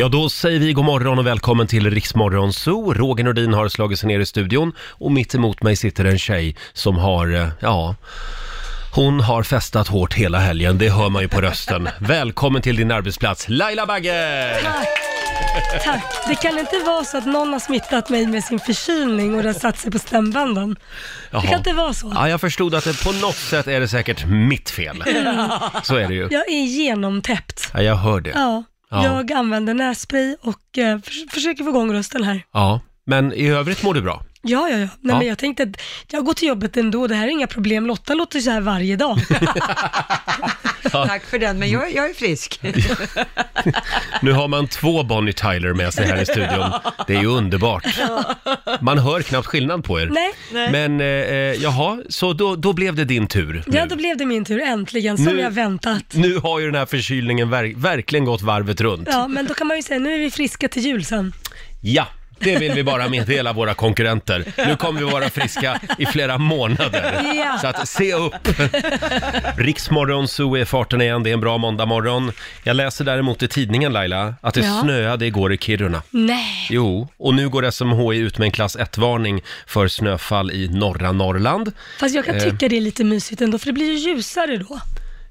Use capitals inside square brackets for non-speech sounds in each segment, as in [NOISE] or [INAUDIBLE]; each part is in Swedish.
Ja, då säger vi god morgon och välkommen till Riksmorgon Zoo. Roger Nordin har slagit sig ner i studion och mitt emot mig sitter en tjej som har, eh, ja, hon har festat hårt hela helgen, det hör man ju på rösten. [LAUGHS] Välkommen till din arbetsplats, Laila Bagge! Tack. Tack. Det kan inte vara så att någon har smittat mig med sin förkylning och det har satt sig på stämbanden. Det kan inte vara så. Ja, jag förstod att det på något sätt är det säkert mitt fel. [LAUGHS] Så är det ju. Jag är genomtäppt. Ja, jag hör det. Ja, Ja. jag använder nässpray och eh, förs- försöker få igång rösten här. Ja, men i övrigt mår du bra? Ja, ja, ja. Nej, Ja. Men jag tänkte att jag går till jobbet ändå, det här är inga problem. Lotta låter så här varje dag. [LAUGHS] Tack för den, men jag, jag är frisk. [LAUGHS] Nu har man två Bonnie Tyler med sig här i studion. Det är ju underbart. Man hör knappt skillnad på er. Nej. Men eh, eh, jaha, så då, då blev det din tur. Ja, då blev det min tur, äntligen, som Nu- jag väntat. Nu har ju den här förkylningen ver- verkligen gått varvet runt. Ja, men då kan man ju säga, nu är vi friska till jul sen. Ja, det vill vi bara meddela våra konkurrenter. Nu kommer vi vara friska i flera månader. Ja. Så att se upp! Riksmorgon Zoo är farten igen, det är en bra måndagmorgon. Jag läser däremot i tidningen Laila, att det Ja. snöade igår i Kiruna. Nej. Jo, och nu går SMHI ut med en klass 1-varning för snöfall i norra Norrland. Fast jag kan Eh. tycka det är lite mysigt ändå, för det blir ju ljusare då.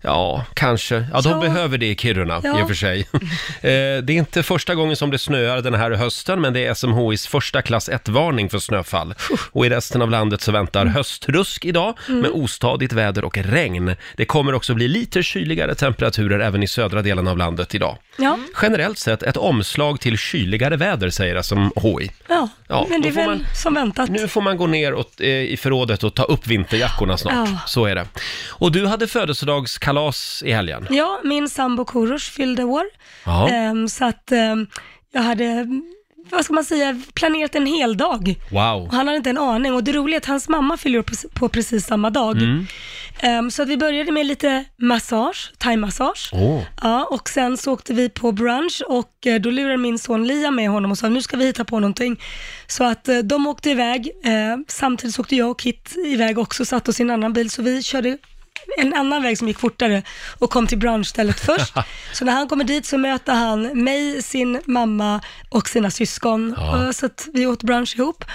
Ja, kanske. Ja, de Ja. behöver det i Kiruna Ja. i och för sig. [LAUGHS] Eh, det är inte första gången som det snöar den här hösten, men det är SMHIs första klass 1-varning för snöfall. Och i resten av landet så väntar Mm. höstrusk idag med ostadigt väder och regn. Det kommer också bli lite kyligare temperaturer även i södra delen av landet idag. Ja, Generellt sett ett omslag till kyligare väder, säger SMHI. ja. Ja, men det då är får väl man- som väntat. Nu får man gå ner och, eh, i förrådet och ta upp vinterjackorna snart. Ja. Så är det. Och du hade födelsedagskalas i helgen. Ja, min sambo Korosh fyllde år. Ja. Ehm, så att ehm, jag hade, vad ska man säga, planerat en hel dag. Wow. Och han hade inte en aning. Och det roliga är att hans mamma fyller upp på precis samma dag. Mm. Ehm, så att vi började med lite massage, thaimassage. Åh. Ja, och sen så åkte vi på brunch och eh, då lurade min son Liam med honom och sa nu ska vi hitta på någonting. Så att eh, de åkte iväg, eh, samtidigt så åkte jag och Kit iväg också, satt oss i en annan bil, så vi körde [LAUGHS] en annan väg som gick fortare och kom till brunchstället först. [LAUGHS] Så när han kommer dit så möter han mig, sin mamma och sina syskon. Ja. Så att vi åt brunch ihop.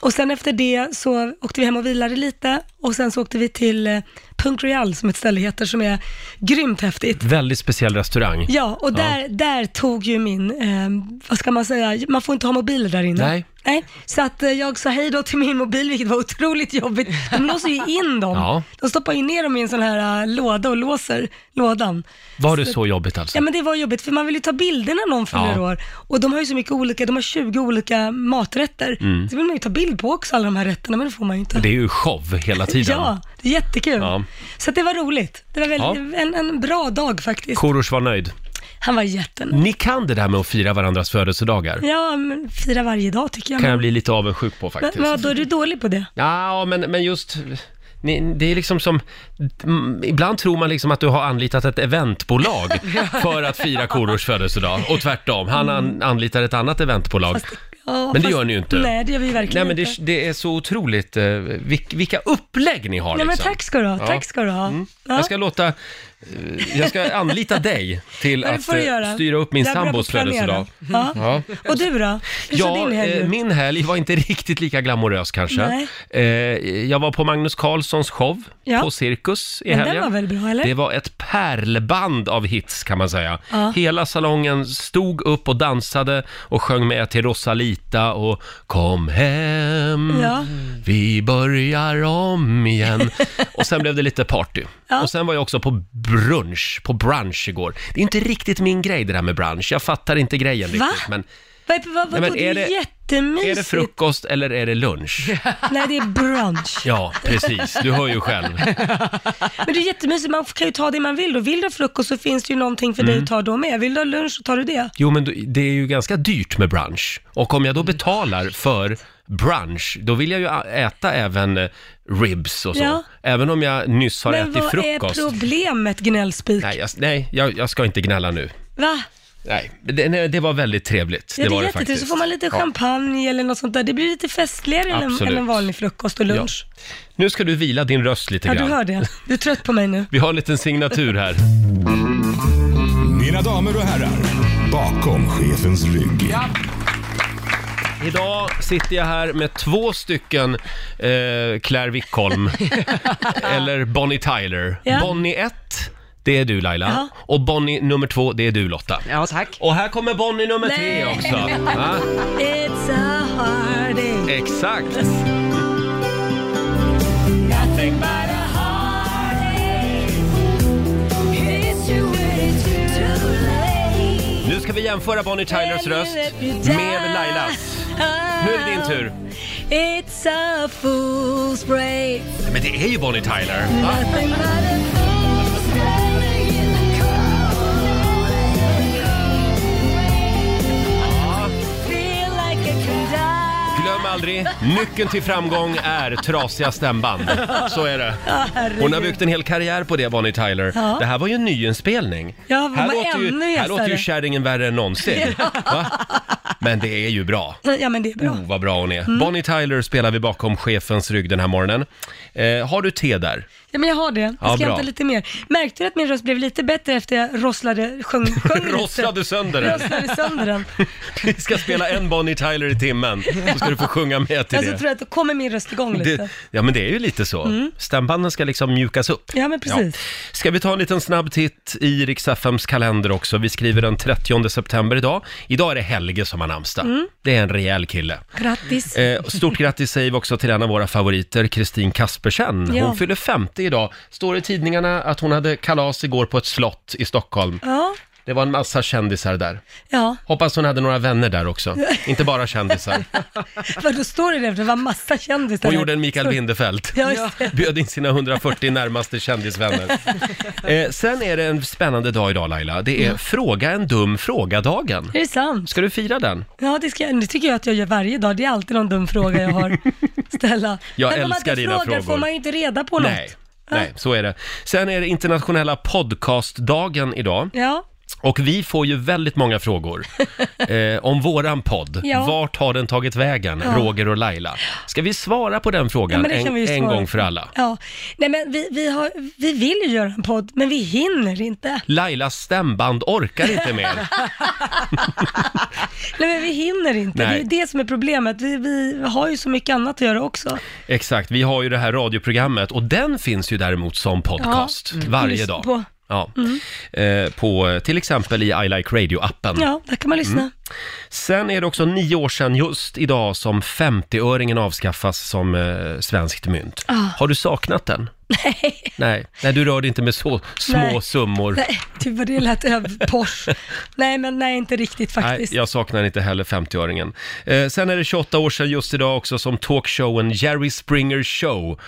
Och sen efter det så åkte vi hem och vilade lite och sen så åkte vi till eh, Punk Royal som ett ställe heter som är grymt häftigt. Väldigt speciell restaurang. Ja, och där, där tog ju min, eh, vad ska man säga, man får inte ha mobiler där inne. Nej. Nej, så att eh, jag sa hej då till min mobil, vilket var otroligt jobbigt. De låser ju in dem. Ja. De stoppar ju ner dem i en sån här eh, låda och låser lådan. Var det så jobbigt alltså? Ja men det var jobbigt, för man vill ju ta bilder när någon fyller Ja. år. Och de har ju så mycket olika, de har 20 olika maträtter. Så vill man ju ta bild på också, alla de här rätterna, men det får man ju inte. Det är ju show hela tiden. Ja, det är jättekul. Ja. Så att det var roligt. Det var väldigt, en, en bra dag faktiskt. Korosh var nöjd. Han var jättenöjd. Ni kan det där med att fira varandras födelsedagar. Ja, men fira varje dag tycker jag. kan jag bli lite avundsjuk på men, faktiskt. men vadå, är du dålig på det? Ja, men, men just... Ni, det är liksom som... mm, Ibland tror man liksom att du har anlitat ett eventbolag [LAUGHS] för att fira Korosh födelsedag. Och tvärtom, han an, anlitar ett annat eventbolag. Ja, Men det fast- gör ni ju inte. Nej, det gör vi Nej verkligen men inte. det, det är så otroligt, eh, vilk, vilka upplägg ni har Nej, men liksom. tack ska du ha. Ja. Tack ska du ha. Mm. Ja. Jag ska låta, jag ska anlita dig till Ja, det att får du eh, göra. styra upp min Jag är bra på sambos att planera. födelsedag. Ja. Ja. Och du då? Hur såg Ja, din helg eh, ut? min helg var inte [LAUGHS] riktigt lika glamorös kanske. Nej. Eh, jag var på Magnus Carlssons show Ja. på Cirkus i Men helgen. den var väl bra, eller? Det var ett pärlband av hits kan man säga. Ja. Hela salongen stod upp och dansade och sjöng med till Rosalita och Kom hem, Ja. vi börjar om igen. [LAUGHS] och sen blev det lite party. Och sen var jag också på brunch, på brunch igår. Det är inte riktigt min grej det där med brunch. Jag fattar inte grejen Va? riktigt. Men Vad, vad, vad, Nej, men det är är det- jättemysigt. är det frukost eller är det lunch? [LAUGHS] Nej, det är brunch. Ja, precis. Du hör ju själv. [LAUGHS] Men det är jättemysigt, man kan ju ta det man vill. Och vill du ha frukost så finns det ju någonting för dig Mm. att ta då med. Vill du ha lunch så tar du det. Jo, men det är ju ganska dyrt med brunch. Och om jag då betalar för brunch, då vill jag ju äta även eh, ribs och så. Ja. Även om jag nyss har Men ätit vad frukost. är problemet gnällspik? Nej, jag, nej jag, jag ska inte gnälla nu. Va? Nej, det, nej, det var väldigt trevligt. Ja, det, var är det faktiskt. Så får man lite Ja. champagne eller något sånt där. Det blir lite festligare än en, än en vanlig frukost och lunch. Nu ska du vila din röst lite Ja, grann. du hör det. Du är trött på mig nu. Vi har en liten signatur här. Mina damer och herrar, bakom chefens rygg. Idag sitter jag här med två stycken eh, Claire Wickholm, [LAUGHS] eller Bonnie Tyler. Ja. Bonnie 1, det är du Laila. Ja. Och Bonnie nummer 2, det är du Lotta. Ja, tack. Och här kommer Bonnie nummer 3 Nej. också. [LAUGHS] Va? It's a hard day. Exakt. Nothing but a heartache. It's too way too late. Nu ska vi jämföra Bonnie Tylers röst med Lailas. Nu är det din tur. It's a fool's break. Men det är ju Bonnie Tyler. Va? Nothing but a fool's break in the cold. Feel like I can die. Glöm aldrig, nyckeln till framgång är trasiga stämband. Så är det. Hon har byggt en hel karriär på det, Bonnie Tyler. Ja. Det här var ju en nyinspelning. Ja, här, var låter ju, ännu här låter ju kärringen värre än någonsin. Va? Men det är ju bra. Ja, men det är bra. Oh, vad bra hon är. Bonnie Tyler spelar vi bakom chefens rygg den här morgonen. Eh, har du te där? Ja, men jag har det. Jag Ja, ska bra. hämta lite mer. Märkte du att min röst blev lite bättre efter jag rosslade, sjöng, sjöng lite? [LAUGHS] Rosslade sönder den. Rosslade sönder den. [LAUGHS] Vi ska spela en Bonnie Tyler i timmen, så ska du få sjunga med till Alltså det. tror jag att då kommer min röst igång lite. det. Ja, men det är ju lite så. Stämbanden ska liksom mjukas upp. Ja, men precis. Ska vi ta en liten snabb titt i Rix FMs kalender också? Vi skriver den 30 september idag. Idag är det Helge som har namnsdag. Mm. Det är en rejäl kille. Grattis. Eh, stort grattis säger vi också till en av våra favoriter, Kristin Kaspersen. Hon Ja. fyller 50 idag. Står i tidningarna att hon hade kalas igår på ett slott i Stockholm. Ja, Det var en massa kändisar där. ja. Hoppas hon hade några vänner där också. Inte bara kändisar. [LAUGHS] För då står det där, det var massa kändisar. Hon där. gjorde en Mikael Bindefeld. Ja, just det. [LAUGHS] Bjöd in sina 140 närmaste kändisvänner. [LAUGHS] Eh, sen är det en spännande dag idag Laila. Det är Fråga en dum fråga-dagen. Är det sant? Ska du fira den? Ja, det, ska, det tycker jag att jag gör varje dag. Det är alltid någon dum fråga jag har ställa. Jag Men om man älskar inte dina frågar frågor. får man ju inte reda på något. Nej, så är det. Sen är det internationella podcastdagen idag. Ja, Och vi får ju väldigt många frågor [LAUGHS] eh, om våran podd. Ja. Vart har den tagit vägen, Ja. Roger och Laila? Ska vi svara på den ja frågan men det kan en, ju en svara gång för alla? Ja, nej men vi, vi, har, vi vill ju göra en podd, men vi hinner inte. Lailas stämband orkar inte mer. [LAUGHS] Nej men vi hinner inte, Nej. det är ju det som är problemet. Vi, vi har ju så mycket annat att göra också. Exakt, vi har ju det här radioprogrammet och den finns ju däremot som podcast varje Lyssna dag. På. Ja. Eh, på till exempel i I Like Radio-appen. Ja, där kan man lyssna. Mm. Sen är det också nio år sedan just idag som 50-öringen avskaffas som eh, svenskt mynt. Ah. Har du saknat den? Nej. Nej, nej du rör dig inte med så små Nej. summor. Nej, typ vad det lät över Porsche. Nej, men nej, inte riktigt Nej, faktiskt. jag saknar inte heller 50-öringen. Eh, sen är det 28 år sedan just idag också som talkshowen Jerry Springer Show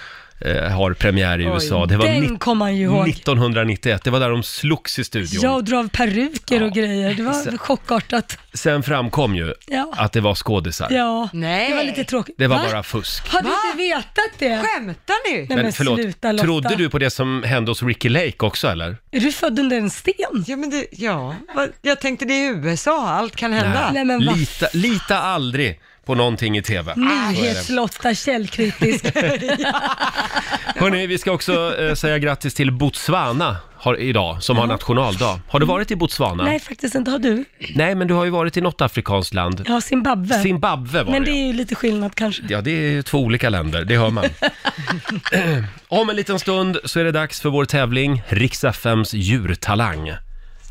eh, har premiär i USA. Det var Den kommer man ju ihåg. 1991, det var där de slogs i studion. Jag och dra av peruker och Ja. grejer. Det var chockartat. Sen framkom ju Ja. att det var skådisar. Ja, Nej. det var lite tråkigt. Det var Va? bara fusk. Har du Va? inte vetat det? Skämtar ni? Nej men, sluta Lotta. trodde du på det som hände hos Ricky Lake också eller? Är du född under en sten? Ja, men det, ja. Vad- Jag tänkte det är USA, allt kan hända. Nej, men lita, lita aldrig på någonting i TV. Nyhetslotta, källkritisk. [LAUGHS] Hörrni, vi ska också eh, säga grattis till Botswana har, idag, som har nationaldag. Har du varit i Botswana? Nej, faktiskt inte. Har du? Nej, men du har ju varit i något afrikanskt land. Ja, Zimbabwe. Zimbabwe var men det är ju lite skillnad kanske. Ja, det är två olika länder, det hör man. [LAUGHS] Om en liten stund så är det dags för vår tävling Rix FMs djurtalang.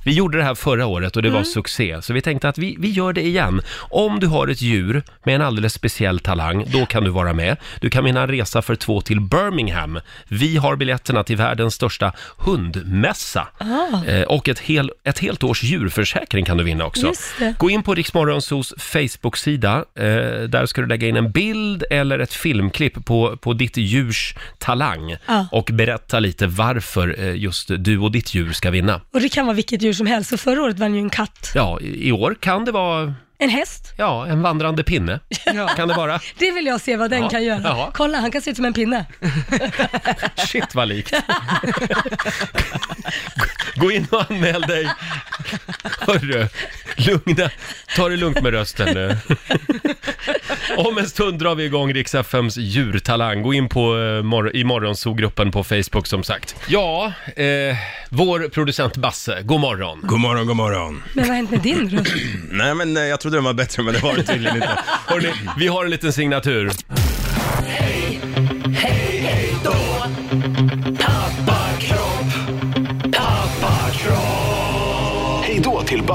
Vi gjorde det här förra året och det Mm. var succé, så vi tänkte att vi, vi gör det igen. Om du har ett djur med en alldeles speciell talang, då kan du vara med. Du kan vinna en resa för två till Birmingham. Vi har biljetterna till världens största hundmässa. Ah. Eh, och ett, hel, ett helt års djurförsäkring kan du vinna också. Just det. Gå in på Riksmorgonsos Facebook-sida. Eh, där ska du lägga in en bild eller ett filmklipp på, på ditt djurs talang Ja. och berätta lite varför eh, just du och ditt djur ska vinna. Och det kan vara vilket djur som helst. Så förra året vann ju en katt. Ja, i i år kan det vara En häst. ja, en vandrande pinne. Kan det vara? Det vill jag se vad den Ja, kan göra. ja. Kolla, han kan se ut som en pinne. [LAUGHS] Shit vad likt. Gå in och anmäl dig. Hörru, lugna, ta det lugnt med rösten nu. Om en stund drar vi igång Rix FMs djurtalang. Gå in på eh, mor- i morgonzoo-gruppen på Facebook som sagt. Ja, eh, vår producent Basse, god morgon. God morgon, god morgon. Men vad har hänt med din röst? [CLEARS THROAT] Nej, men eh, jag trodde den var bättre, men det var det tydligen inte. Hörrni, vi har en liten signatur.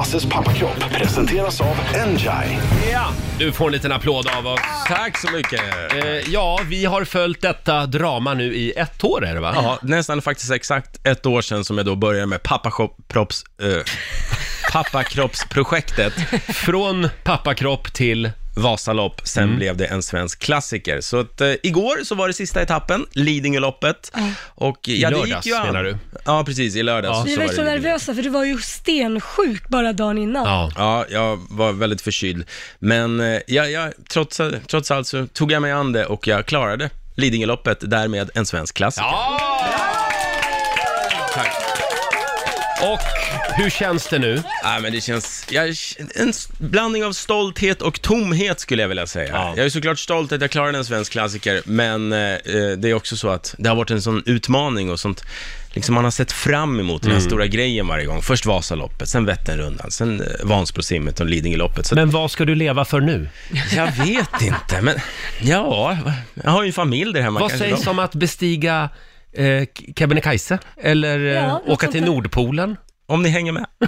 Basses pappakropp presenteras av Enjai. Ja, du får en liten applåd av oss. Tack så mycket. Eh, ja, vi har följt detta drama nu i ett år är det va? Ja, nästan faktiskt exakt ett år sedan som jag då började med pappakropps... Äh, [LAUGHS] pappakroppsprojektet. Från pappakropp till... Vasalopp, sen Mm. blev det en svensk klassiker. Så att, eh, igår så var det sista etappen, Lidingöloppet. Och, ja, det lördags, gick ju an. menar du? Ja, precis, i lördags. Vi så var var ju så det Lidingö. nervösa för du var ju stensjuk bara dagen innan. Ja. Ja, jag var väldigt förkyld. Men eh, jag, jag, trots, trots allt så tog jag mig an det och jag klarade Lidingöloppet, därmed en svensk klassiker. ja! Tack. Och hur känns det nu? Ja, men det känns, jag, en s- blandning av stolthet och tomhet skulle jag vilja säga. Ja. Jag är såklart stolt att jag klarade en svensk klassiker, men eh, eh, det är också så att det har varit en sån utmaning och sånt, liksom man har sett fram emot den här Mm. stora grejen varje gång. Först Vasaloppet, sen Vätternrundan, sen eh, Vansbrosimmet och Lidingöloppet. Så Men vad ska du leva för nu? jag vet inte, men ja, jag har ju en familj där hemma. Vad kanske sägs då. om att bestiga eh, Kebnekaise? Eller eh, Ja, något åka sånt till där. Om ni hänger med. [LAUGHS]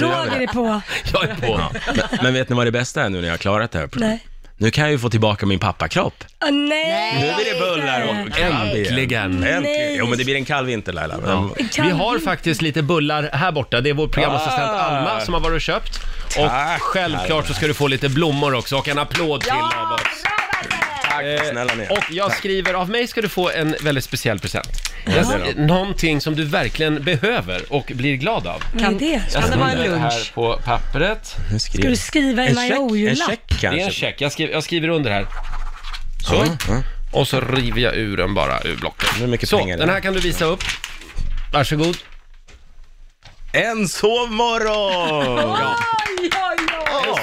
Roger är på. Jag är på. Men, men vet ni vad det bästa är nu när jag har klarat det här? Nej. Nu kan jag ju få tillbaka min pappakropp. Ah, nej! Nu blir det bullar och kalv igen. Äntligen. Äntligen. Jo, men det blir en kall vinter Laila. Men- Vi har faktiskt lite bullar här borta. Det är vår programassistent Ah. Alma som har varit och köpt. Och Tack, självklart så ska du få lite blommor också och en applåd till av oss. Tack, Eh, snälla ni. Och jag skriver, av mig ska du få en väldigt speciell present. Jag, då? någonting som du verkligen behöver och blir glad av. Vad är det? Kan det vara en skriver här lunch? på pappret. Nu Ska skriver du skriva en en check, en IOU-lapp? check Det är kanske? en check. Jag skriver, jag skriver under här. Så. Ja, ja. Och så river jag ur den bara ur blocket. Mycket Så, pengar i den här kan du visa upp. Varsågod. En sovmorgon! En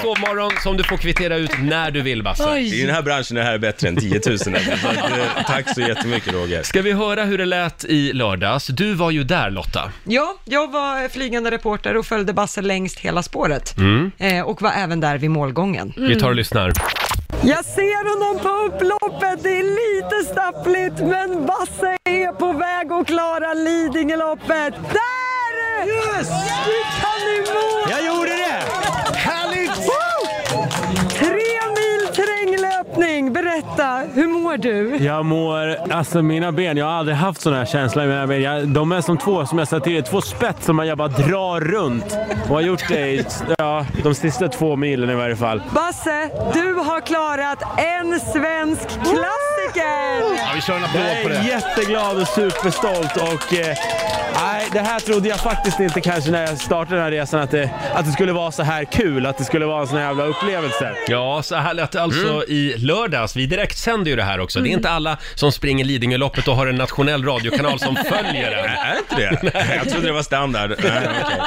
sovmorgon som du får kvittera ut när du vill, Basse. I den Oj! här branschen är det här bättre än 10 000. Så att, eh, tack så jättemycket Roger. Ska vi höra hur det lät i lördags? Du var ju där Lotta. Ja, jag var flygande reporter och följde Basse längst hela spåret. Mm. Eh, och var även där vid målgången. Vi tar och lyssnar. Jag ser honom på upploppet, det är lite stappligt, men Basse är på väg att klara Lidingöloppet. Där! Yes! kan i mål! Jag gjorde Nee. Berätta, hur mår du? Jag mår, alltså mina ben, jag har aldrig haft sådana här känslor i mina ben. Jag, de är som två, som jag sa tidigare, två spett som jag bara drar runt. Och har gjort det i, ja, de sista två milen i varje fall. Basse, du har klarat en svensk klassiker! Ja, vi kör en applåd Jag på är det. jätteglad och superstolt och eh, nej, det här trodde jag faktiskt inte kanske när jag startade den här resan att det, att det skulle vara så här kul, att det skulle vara en sån här jävla upplevelse. Ja, så här lät det alltså Mm. i lördags. Vi direkt sänder ju det här också. Det är inte alla som springer Lidingöloppet och har en nationell radiokanal som [LAUGHS] följer det. Är det inte det? [LAUGHS] Jag trodde det var standard. Nej, okej.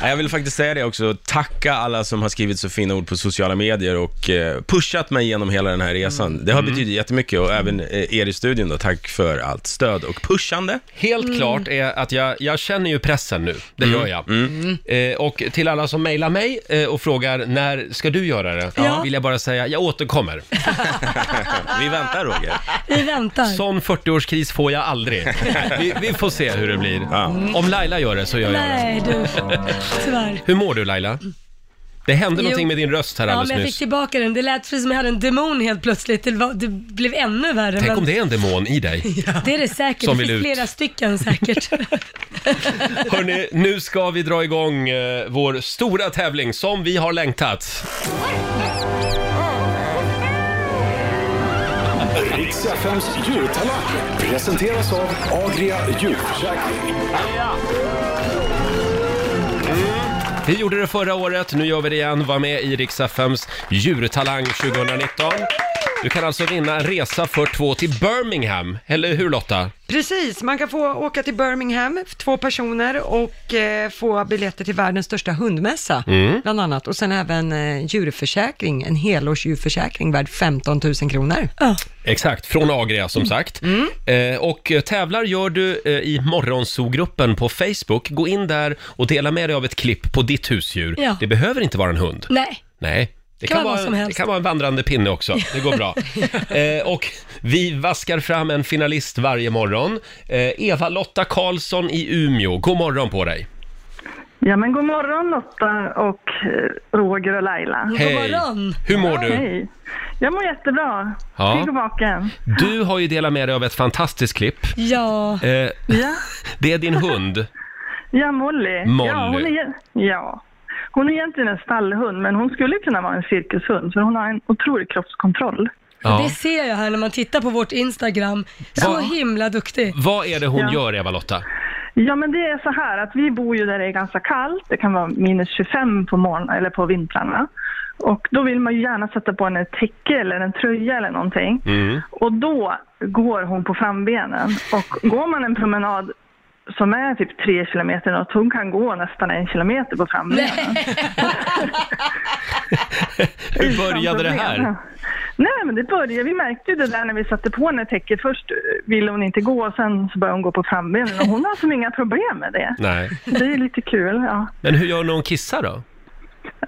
Nej, Jag vill faktiskt säga det också, tacka alla som har skrivit så fina ord på sociala medier och eh, pushat mig genom hela den här resan. Det har betytt jättemycket och även eh, er i studion då, tack för allt stöd och pushande. Helt klart är att jag, jag känner ju pressen nu. Det gör jag. Eh, och till alla som mejlar mig eh, och frågar när ska du göra det? Ja. Vill jag bara säga, jag återkommer. [LAUGHS] [LAUGHS] Vi väntar Roger. Vi väntar. Sån 40-årskris får jag aldrig. [LAUGHS] Vi, vi får se hur det blir. Om Laila gör det så gör jag det. Nej du, tyvärr. Hur mår du Laila? Det hände Jo. någonting med din röst här Ja, alldeles men jag nyss. fick tillbaka den. Det lät precis som jag hade en demon helt plötsligt. Det, var, det blev ännu värre. Tänk men om det är en demon i dig. [LAUGHS] det är det säkert. som det vill finns ut. flera stycken säkert. Hörni, nu ska vi dra igång eh, vår stora tävling som vi har längtat. Riks FMs djurtalang presenteras av Agria djurförsäkring. Mm. Vi gjorde det förra året, nu gör vi det igen. Var med i Riks-FMs djurtalang 2019. Du kan alltså vinna en resa för två till Birmingham, eller hur Lotta? Precis, man kan få åka till Birmingham, två personer, och eh, få biljetter till världens största hundmässa, Mm. bland annat. Och sen även eh, djurförsäkring, en helårsdjurförsäkring värd 15 000 kronor. Exakt, från Agria som sagt. Eh, och eh, tävlar gör du eh, i Morgonzoo-gruppen på Facebook. Gå in där och dela med dig av ett klipp på ditt husdjur. Ja. Det behöver inte vara en hund. Nej. Nej. Det Kan kan, vara vara, det kan vara en vandrande pinne också. Det går bra. [LAUGHS] eh, och vi vaskar fram en finalist varje morgon. Eh, Eva-Lotta Karlsson i Umeå, god morgon på dig. Ja, men god morgon Lotta och eh, Roger och Laila. Hej! morgon. Hur mår du? Hej. Jag mår jättebra. Ja. Pigg och vaken. Du har ju delat med dig av ett fantastiskt klipp. Ja. Eh, Ja. [LAUGHS] det är din hund. ja, Molly. Molly. Ja, hon är, ja. Hon är egentligen en stallhund, men hon skulle kunna vara en cirkushund, för hon har en otrolig kroppskontroll. Ja. Det ser jag här när man tittar på vårt Instagram. Så Va? himla duktig. Vad är det hon Ja. gör, Eva-Lotta? Ja, men det är så här att vi bor ju där det är ganska kallt. Det kan vara minus 25 på morgonen eller på vintrarna. Och då vill man ju gärna sätta på henne ett täcke eller en tröja eller någonting. Mm. Och då går hon på frambenen. Och går man en promenad som är typ tre kilometer och hon kan gå nästan en kilometer på frambenen. [LAUGHS] Hur började det här? Nej, men det började, vi märkte ju det där när vi satte på henne täcket. Först eh, ville hon inte gå och sen så började hon gå på frambenen och hon har som inga problem med det. Nej. Det är lite kul, ja. Men hur gör när hon kissar då?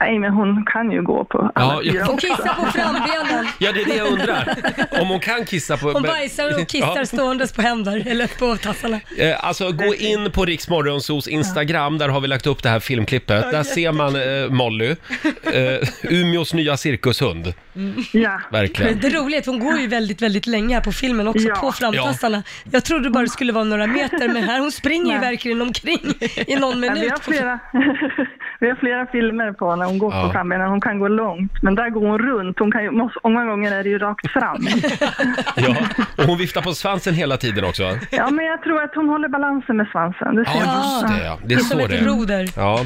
Nej, men hon kan ju gå på alla Ja, fyra. Hon också. kissar på frambenen. Ja, det är det jag undrar. Om hon kan kissa på... Hon men- bajsar och kissar Ja. ståendes på händer eller på tassarna. Eh, Alltså gå in på Riksmorgonsos Instagram, där har vi lagt upp det här filmklippet. Där ser man eh, Molly, eh, Umeås nya cirkushund. Ja. Verkligen. Det roliga är att hon går ju väldigt, väldigt länge här på filmen också, Ja. på framtassarna. Jag trodde bara det skulle vara några meter, men här hon springer ju verkligen omkring i någon Ja, vi, minut. har flera, [LAUGHS] vi har flera filmer på när hon går Ja. på frambenen. Hon kan gå långt, men där går hon runt. Hon kan ju, måste, många gånger är det ju rakt fram. [LAUGHS] Ja, och hon viftar på svansen hela tiden också. Ja, men jag tror att hon håller balansen med svansen. Det ser Ja, man. just det. Ja. Det är så det är. roder. Ja.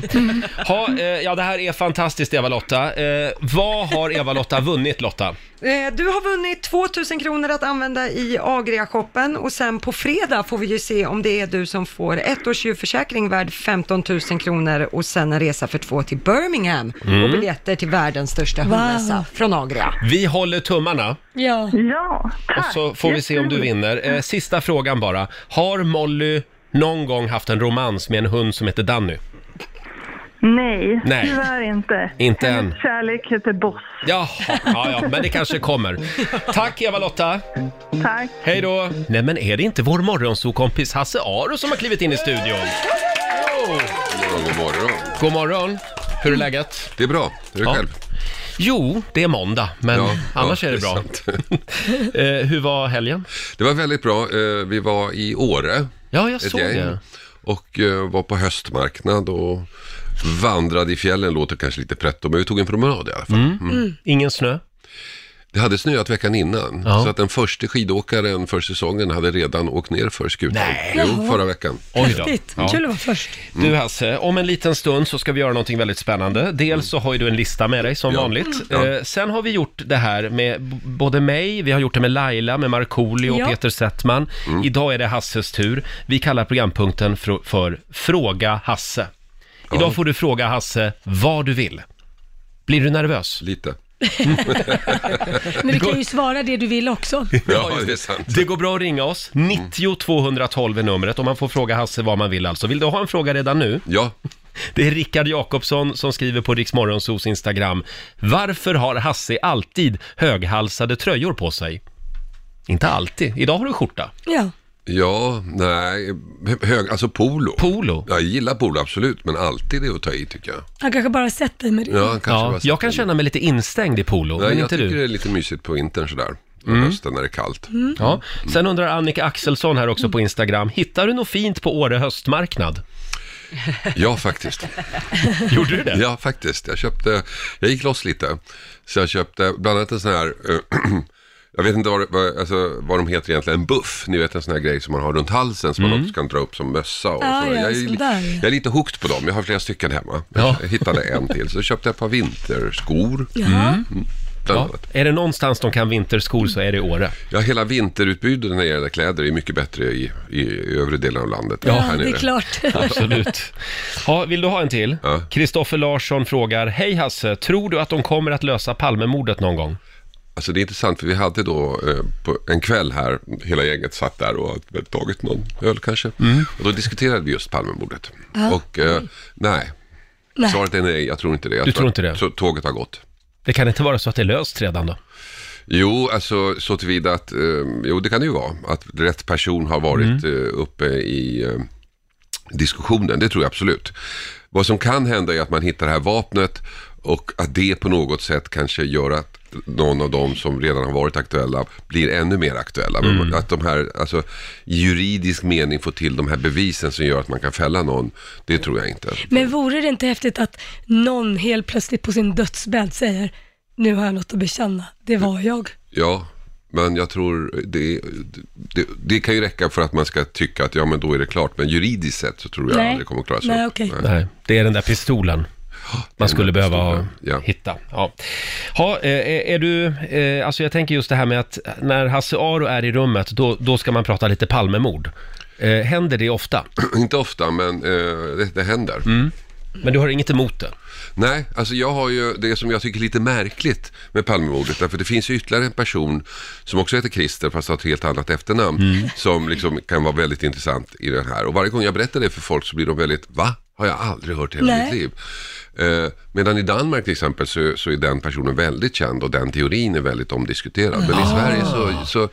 Ha, eh, ja, det här är fantastiskt Eva-Lotta. Eh, vad har Eva-Lotta vunnit Lotta? Eh, Du har vunnit 2000 kronor att använda i Agria-shoppen och sen på fredag får vi ju se om det är du som får ett års djurförsäkring värd 15 000 kronor och sen en resa för två till Birmingham och biljetter till världens största Wow. hundmässa från Agria. Vi håller tummarna Ja. Ja, och tack. så får vi se om du vinner. Eh, sista frågan bara. Har Molly någon gång haft en romans med en hund som heter Danny? Nej, Nej. tyvärr inte. Inte Hennes än. kärlek heter Boss. Jaha, ja, ja, men det kanske kommer. [LAUGHS] Tack Eva-Lotta! Tack. Hej då! Nej men är det inte vår morgonsokompis Hasse Aro som har klivit in i studion? morgon, god morgon. God morgon! Hur är läget? Det är bra. Det är Ja. själv. Jo, det är måndag, men Ja, [LAUGHS] annars ja, är det bra. sant. [LAUGHS] Eh, hur var helgen? Det var väldigt bra. Eh, Vi var i Åre, Ja, jag ett såg gäng. det. Och eh, var på höstmarknad och vandrade i fjällen. Låter kanske lite pretto, men vi tog en promenad i alla fall. Mm. Ingen snö? Det hade snöat veckan innan. Ja. Så att den första skidåkaren för säsongen hade redan åkt ner för skutan. Nej. Jo, förra veckan. Oj då. Häftigt. Ja. Kul att vara först. Du Hasse, om en liten stund så ska vi göra någonting väldigt spännande. Dels så har ju du en lista med dig som Ja. vanligt. Ja. Eh, sen har vi gjort det här med b- både mig, vi har gjort det med Laila, med Markoolio och Ja. Peter Settman. Idag är det Hasses tur. Vi kallar programpunkten för, för Fråga Hasse. Idag får du fråga Hasse vad du vill. Blir du nervös? Lite. Men du kan ju svara det du vill också. [LAUGHS] Ja, det är sant. Det går bra att ringa oss. 90 212 är numret och man får fråga Hasse vad man vill alltså. Vill du ha en fråga redan nu? Ja, Det är Rickard Jakobsson som skriver på Riksmorgonsos Instagram. Varför har Hasse alltid höghalsade tröjor på sig? Inte alltid. Idag har du skjorta. Ja. Ja, nej, hög, alltså polo. Polo. Jag gillar polo absolut, men alltid det att ta i tycker jag. Han kanske bara sett dig med det. Ja, kanske Ja, bara jag kan känna mig lite instängd i polo, Nej, men jag inte tycker du. det är lite mysigt på vintern sådär. Och Mm. hösten när det är kallt. Ja. Sen undrar Annika Axelsson här också på Instagram. Hittar du något fint på Åre höstmarknad? [LAUGHS] Ja, faktiskt. [LAUGHS] Gjorde du det? Ja, faktiskt. Jag köpte, jag gick loss lite. Så jag köpte bland annat en sån här, [CLEARS THROAT] eh, jag vet inte vad, alltså, vad de heter egentligen, en buff. Ni vet en sån här grej som man har runt halsen som Mm. man också kan dra upp som mössa. Och Ah, så. ja, jag, är, sån jag är lite hooked på dem, jag har flera stycken hemma. Ja. Jag hittade en till, så köpte jag ett par vinterskor. Jaha. Mm. bland Ja. annat. Är det någonstans de kan vinterskor så är det i Åre. Ja, hela vinterutbudet när det gäller kläder är mycket bättre i, i, i övre delen av landet. Ja, här det är nere. klart. [LAUGHS] Absolut. Ja, vill du ha en till? Ja. Kristoffer Larsson frågar, Hej Hasse, tror du att de kommer att lösa Palmemordet någon gång? Alltså det är intressant för vi hade då eh, på en kväll här, hela gänget satt där och hade tagit någon öl kanske. Mm. Och då diskuterade vi just Palmemordet. Ja. Och eh, nej, Nej. svaret är nej, jag tror inte det. Jag Du tror inte det? Så tåget har gått. Det kan inte vara så att det är löst redan då? Jo, alltså så tillvida att, eh, jo det kan det ju vara, att rätt person har varit Mm. eh, uppe i eh, diskussionen, det tror jag absolut. Vad som kan hända är att man hittar det här vapnet och att det på något sätt kanske gör att någon av dem som redan har varit aktuella blir ännu mer aktuella. Mm. Att de här, alltså juridisk mening få till de här bevisen som gör att man kan fälla någon, det tror jag inte. Men vore det inte häftigt att någon helt plötsligt på sin dödsbädd säger nu har jag något att bekänna, det var jag. Ja, men jag tror det, det, det kan ju räcka för att man ska tycka att ja men då är det klart. Men juridiskt sett så tror jag Nej. aldrig det kommer att klara sig Nej, okej. Nej, det är den där pistolen man skulle behöva ja. hitta. Ja. Ha, eh, är, är du, eh, alltså jag tänker just det här med att när Hasse Aro är i rummet, då, då ska man prata lite Palmemord. Eh, händer det ofta? [CLEARS THROAT] Inte ofta, men eh, det, det händer. Men du har inget emot det? Nej, alltså jag har ju det som jag tycker är lite märkligt med Palmemordet, därför det finns ju ytterligare en person som också heter Christer, fast har ett helt annat efternamn, som liksom kan vara väldigt intressant i den här. Och varje gång jag berättar det för folk så blir de väldigt, va? Har jag aldrig hört i hela Nej. mitt liv. Eh, medan i Danmark till exempel så, så är den personen väldigt känd och den teorin är väldigt omdiskuterad. Men i Sverige så, så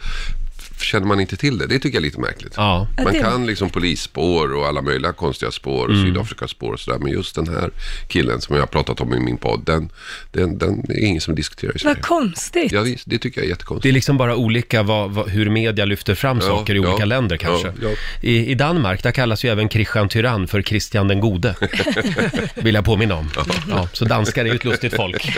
känner man inte till det. Det tycker jag är lite märkligt. Ja. Ja, Man det- kan liksom polisspår och alla möjliga konstiga spår och Mm. Sydafrikaspår och sådär. Men just den här killen som jag har pratat om i min podd, den, den, den är ingen som diskuterar i Sverige. Vad konstigt. Ja, visst, det tycker jag är Det jättekonstigt. är liksom bara olika vad, vad, hur media lyfter fram Ja, saker i ja, olika länder kanske. ja, ja. I, I Danmark, där kallas ju även Christian Tyrann för Christian den gode. [LAUGHS] Vill jag påminna om. Ja, så danskar är ju ett lustigt folk. [LAUGHS]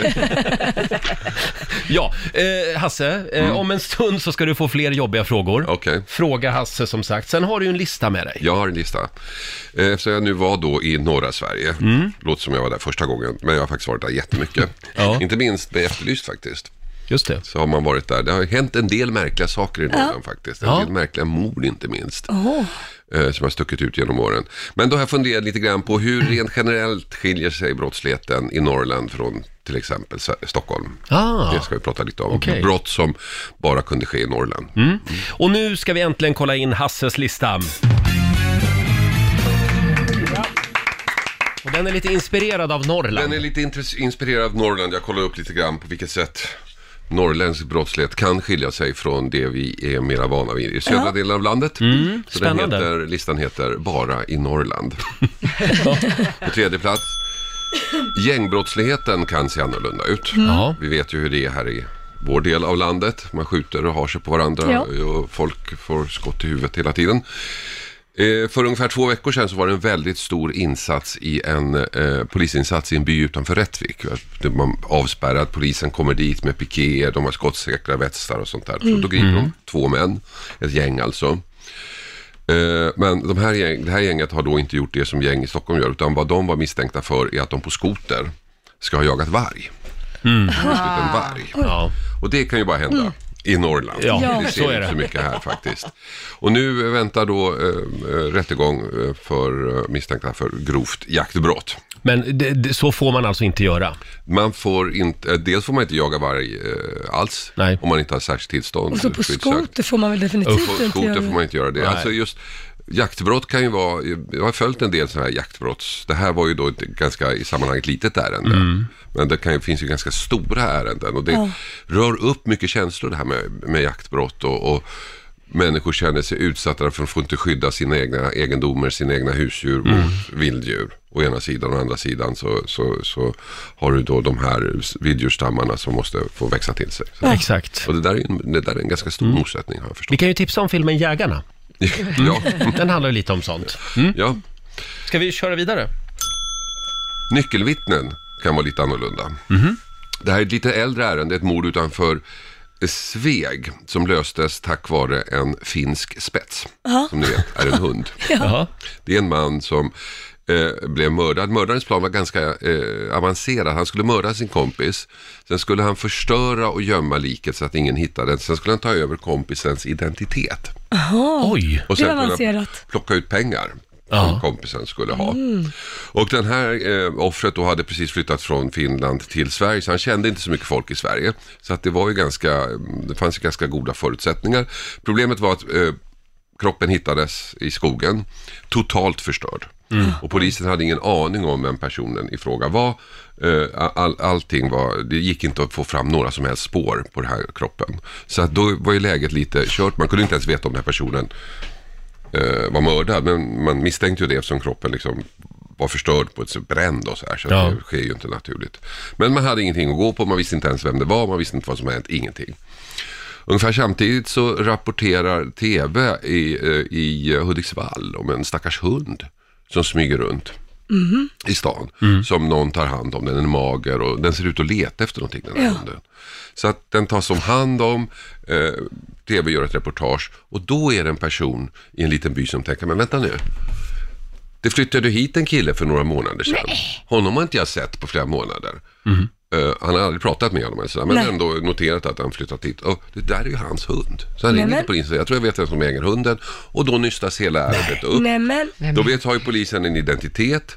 ja, eh, Hasse, eh, om en stund så ska du få fler jobbiga frågor. Mm. Okej. Fråga Hasse som sagt. Sen har du ju en lista med dig. Jag har en lista. Eh, Eftersom jag nu var då i norra Sverige, låter som jag var där första gången, men jag har faktiskt varit där jättemycket. [LAUGHS] Ja. Inte minst med Efterlyst faktiskt. Just det. Så har man varit där. Det har hänt en del märkliga saker i Norrland faktiskt. En Ja. del märkliga mord inte minst. Åh, eh, som har stuckit ut genom åren. Men då har jag funderat lite grann på hur rent generellt skiljer sig brottsligheten i Norrland från till exempel Stockholm. Ah. Det ska vi prata lite om. Okej. Brott som bara kunde ske i Norrland. Och nu ska vi äntligen kolla in Hasses lista. Och den är lite inspirerad av Norrland. Den är lite inspirerad av Norrland. Jag kollar upp lite grann på vilket sätt norrländsk brottslighet kan skilja sig från det vi är mera vana vid i södra Ja. delen av landet. Så den Mm, heter, listan heter Bara i Norrland. [LAUGHS] på tredje plats. Gängbrottsligheten kan se annorlunda ut. Ja. Vi vet ju hur det är här i vår del av landet. Man skjuter och har sig på varandra Ja. och folk får skott i huvudet hela tiden. Eh, För ungefär två veckor sedan så var det en väldigt stor insats i en eh, polisinsats i en by utanför Rättvik. Det var avspärrad, polisen kommer dit med pikéer, de har skottsäkra västar och sånt där. Så då griper de två män, ett gäng alltså. Eh, Men de här gäng, det här gänget har då inte gjort det som gäng i Stockholm gör, utan vad de var misstänkta för är att de på skoter ska ha jagat varg. Mm. En varg. Ja. Och det kan ju bara hända i Norrland. Ja, Ja. det så ser är inte det. så mycket här faktiskt. Och nu väntar då eh, eh, rättegång eh, för eh, misstänkta för grovt jaktbrott. Men det, det, så får man alltså inte göra. Man får inte, dels får man inte jaga varg eh, alls Nej. om man inte har särskilt tillstånd. och så på skoter får man väl definitivt På inte skoter göra får man inte göra det. Nej. Alltså just jaktbrott kan ju vara, jag har följt en del sådana här jaktbrotts. Det här var ju då ett ganska i sammanhanget litet ärende. Mm. Men det kan, finns ju ganska stora ärenden och det Ja. rör upp mycket känslor det här med, med jaktbrott och, och människor känner sig utsatta för att få inte skydda sina egna egendomar, sina egna husdjur Mm. mot vilddjur. Å ena sidan och å andra sidan så, så, så har du då de här vilddjursstammarna som måste få växa till sig. Så. Exakt. Och det där, är en, det där är en ganska stor motsättning har jag förstått. Vi kan ju tipsa om filmen Jägarna. Ja. [LAUGHS] Den handlar ju lite om sånt. Mm. ja. Ska vi köra vidare? Nyckelvittnen kan vara lite annorlunda. Det här är ett lite äldre ärende, ett mord utanför Sveg som löstes tack vare en finsk spets. Som ni vet är en hund. [LAUGHS] Jaha. Det är en man som eh, blev mördad. Mördarens plan var ganska eh, avancerad. Han skulle mörda sin kompis. Sen skulle han förstöra och gömma liket så att ingen hittade det. Sen skulle han ta över kompisens identitet. Jaha, Oj. Och sen kunna avancerat. plocka ut pengar Ja. som kompisen skulle ha. Mm. Och den här eh, offret då hade precis flyttat från Finland till Sverige så han kände inte så mycket folk i Sverige. Så att det var ju ganska, det fanns ju ganska goda förutsättningar. Problemet var att eh, kroppen hittades i skogen, totalt förstörd. Och polisen hade ingen aning om vem personen i fråga var. Eh, All, allting var, det gick inte att få fram några som helst spår på den här kroppen. Så att då var ju läget lite kört. Man kunde inte ens veta om den här personen eh, var mördad. Men man misstänkte ju det eftersom kroppen liksom var förstörd på ett sätt, bränd och så här. Så Ja. det sker ju inte naturligt. Men man hade ingenting att gå på, man visste inte ens vem det var, man visste inte vad som hänt, ingenting. Ungefär samtidigt så rapporterar TV i, eh, i Hudiksvall om en stackars hund som smyger runt i stan. Som någon tar hand om, den är mager och den ser ut att leta efter någonting den här Ja. hunden. Så att den tas om hand om, eh, TV gör ett reportage och då är det en person i en liten by som tänker, men vänta nu. Det flyttade hit en kille för några månader sedan. Honom har inte jag sett på flera månader. Eh, han har aldrig pratat med honom, sådär, men Nej. ändå noterat att han flyttat hit. Och det där är ju hans hund. Så han ringer till polisen jag tror jag vet vem som äger hunden. Och då nystas hela ärendet upp. Nämen, Då vet, har ju polisen en identitet.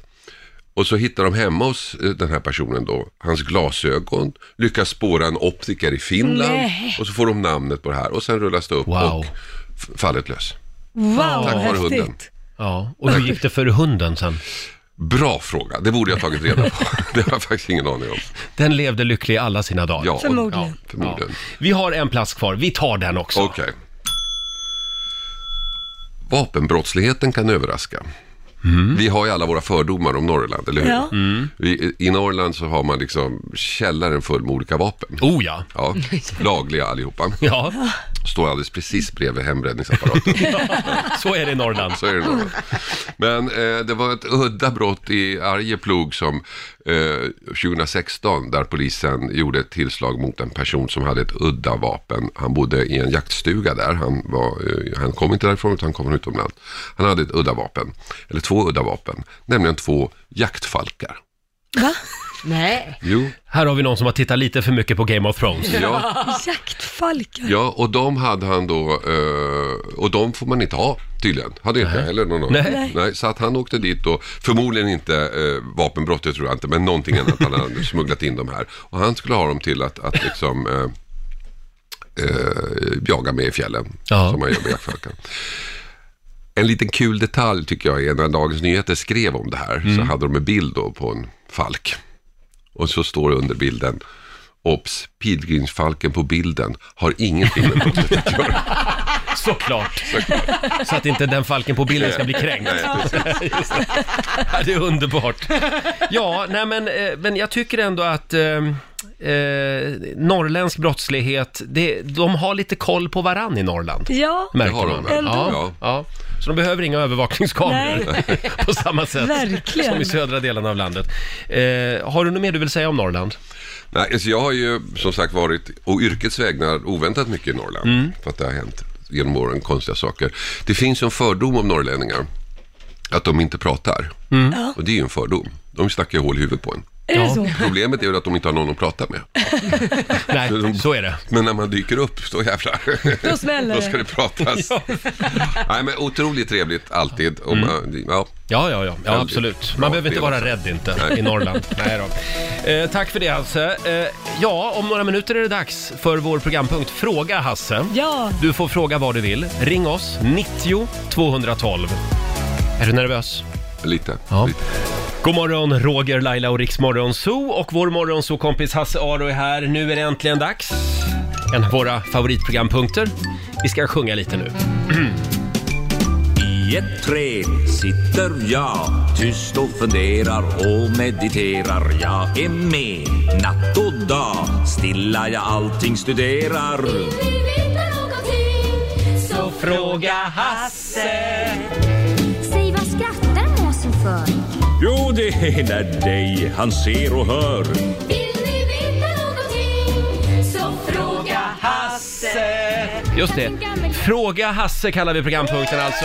Och så hittar de hemma hos eh, den här personen då, hans glasögon, lyckas spåra en optiker i Finland Nej. och så får de namnet på det här och sen rullas det upp Wow. och fallet lös. wow Tack vare hunden. Ja, och hur gick det för hunden sen? Bra fråga, det borde jag ha tagit reda på. [LAUGHS] det har jag faktiskt ingen aning om. Den levde lycklig alla sina dagar. Ja, och- Förmodligen. Ja, förmodligen. Vi har en plats kvar, vi tar den också. Okej. Vapenbrottsligheten kan överraska. Vi har ju alla våra fördomar om Norrland, eller hur? Ja. Vi, I Norrland så har man liksom källaren full med olika vapen. Oh ja. Ja, [LAUGHS] lagliga allihopa. Ja, Står alldeles precis bredvid hembränningsapparaten. [LAUGHS] så är det i Norrland. Så är det nog. Men eh, det var ett udda brott i Arjeplog som eh, 2016 där polisen gjorde ett tillslag mot en person som hade ett udda vapen. Han bodde i en jaktstuga där. Han, var, eh, han kom inte därifrån utan kom från utomlands. Han hade ett udda vapen, eller två udda vapen, nämligen två jaktfalkar. Va? Nej. Jo, Här har vi någon som har tittat lite för mycket på Game of Thrones. ja, Jaktfalkar? ja, och de hade han då, eh, och de får man inte ha tydligen. Hade inte jag heller någon Nej. Nej, så att han åkte dit och förmodligen inte eh, vapenbrott, det tror jag inte, men någonting annat. Han hade [LAUGHS] smugglat in dem här. Och han skulle ha dem till att, att liksom eh, eh, jaga med i fjällen, Ja. som man gör med jaktfalken. En liten kul detalj tycker jag är när Dagens Nyheter skrev om det här så hade de en bild då på en falk. Och så står det under bilden Obs! Pilgrimsfalken på bilden har ingenting med brottet att göra. [LAUGHS] Såklart. Så att inte den falken på bilden ska bli kränkt. Nej, [LAUGHS] Just det. Ja, det är underbart. Ja, nej men, eh, men jag tycker ändå att eh, eh, norrländsk brottslighet, det, de har lite koll på varann i Norrland. Ja, Märker Det har de man. väl? Ja. ja. Så de behöver inga övervakningskameror [LAUGHS] på samma sätt Verkligen. som i södra delen av landet. Eh, har du något mer du vill säga om Norrland? Nej, alltså jag har ju som sagt varit, och yrkets vägnar, oväntat mycket i Norrland. För att det har hänt genom åren konstiga saker. Det finns en fördom om norrlänningar. Att de inte pratar. Och det är ju en fördom. De snackar ju hål i huvudet på en. är det så? Problemet är ju att de inte har någon att prata med. [LAUGHS] Nej, så är det. Men när man dyker upp, då jävlar. [LAUGHS] Då smäller Då det. ska det pratas. [LAUGHS] Nej, men otroligt trevligt alltid. Och man, ja, Ja, ja, ja, ja absolut. bra Man behöver inte vara rädd inte Nej. i Norrland. Nej då. Eh, tack för det Hasse. Eh, ja, om några minuter är det dags för vår programpunkt Fråga Hasse. Ja, Du får fråga vad du vill. Ring oss, 90 212. Är du nervös? Lite. Ja. lite. God morgon, Roger, Laila och Riksmorgon Zoo och vår morgonzoo-kompis Hasse Aro är här. Nu är det äntligen dags. En av våra favoritprogrampunkter. Vi ska sjunga lite nu. I ett träd sitter jag tyst och funderar och mediterar. Jag är med natt och dag, stilla jag allting studerar. Så Fråga Hasse. För? Jo, det är när dig han ser och hör. Vill ni veta någonting? Så fråga Hasse. Just det. Fråga Hasse kallar vi programpunkten alltså.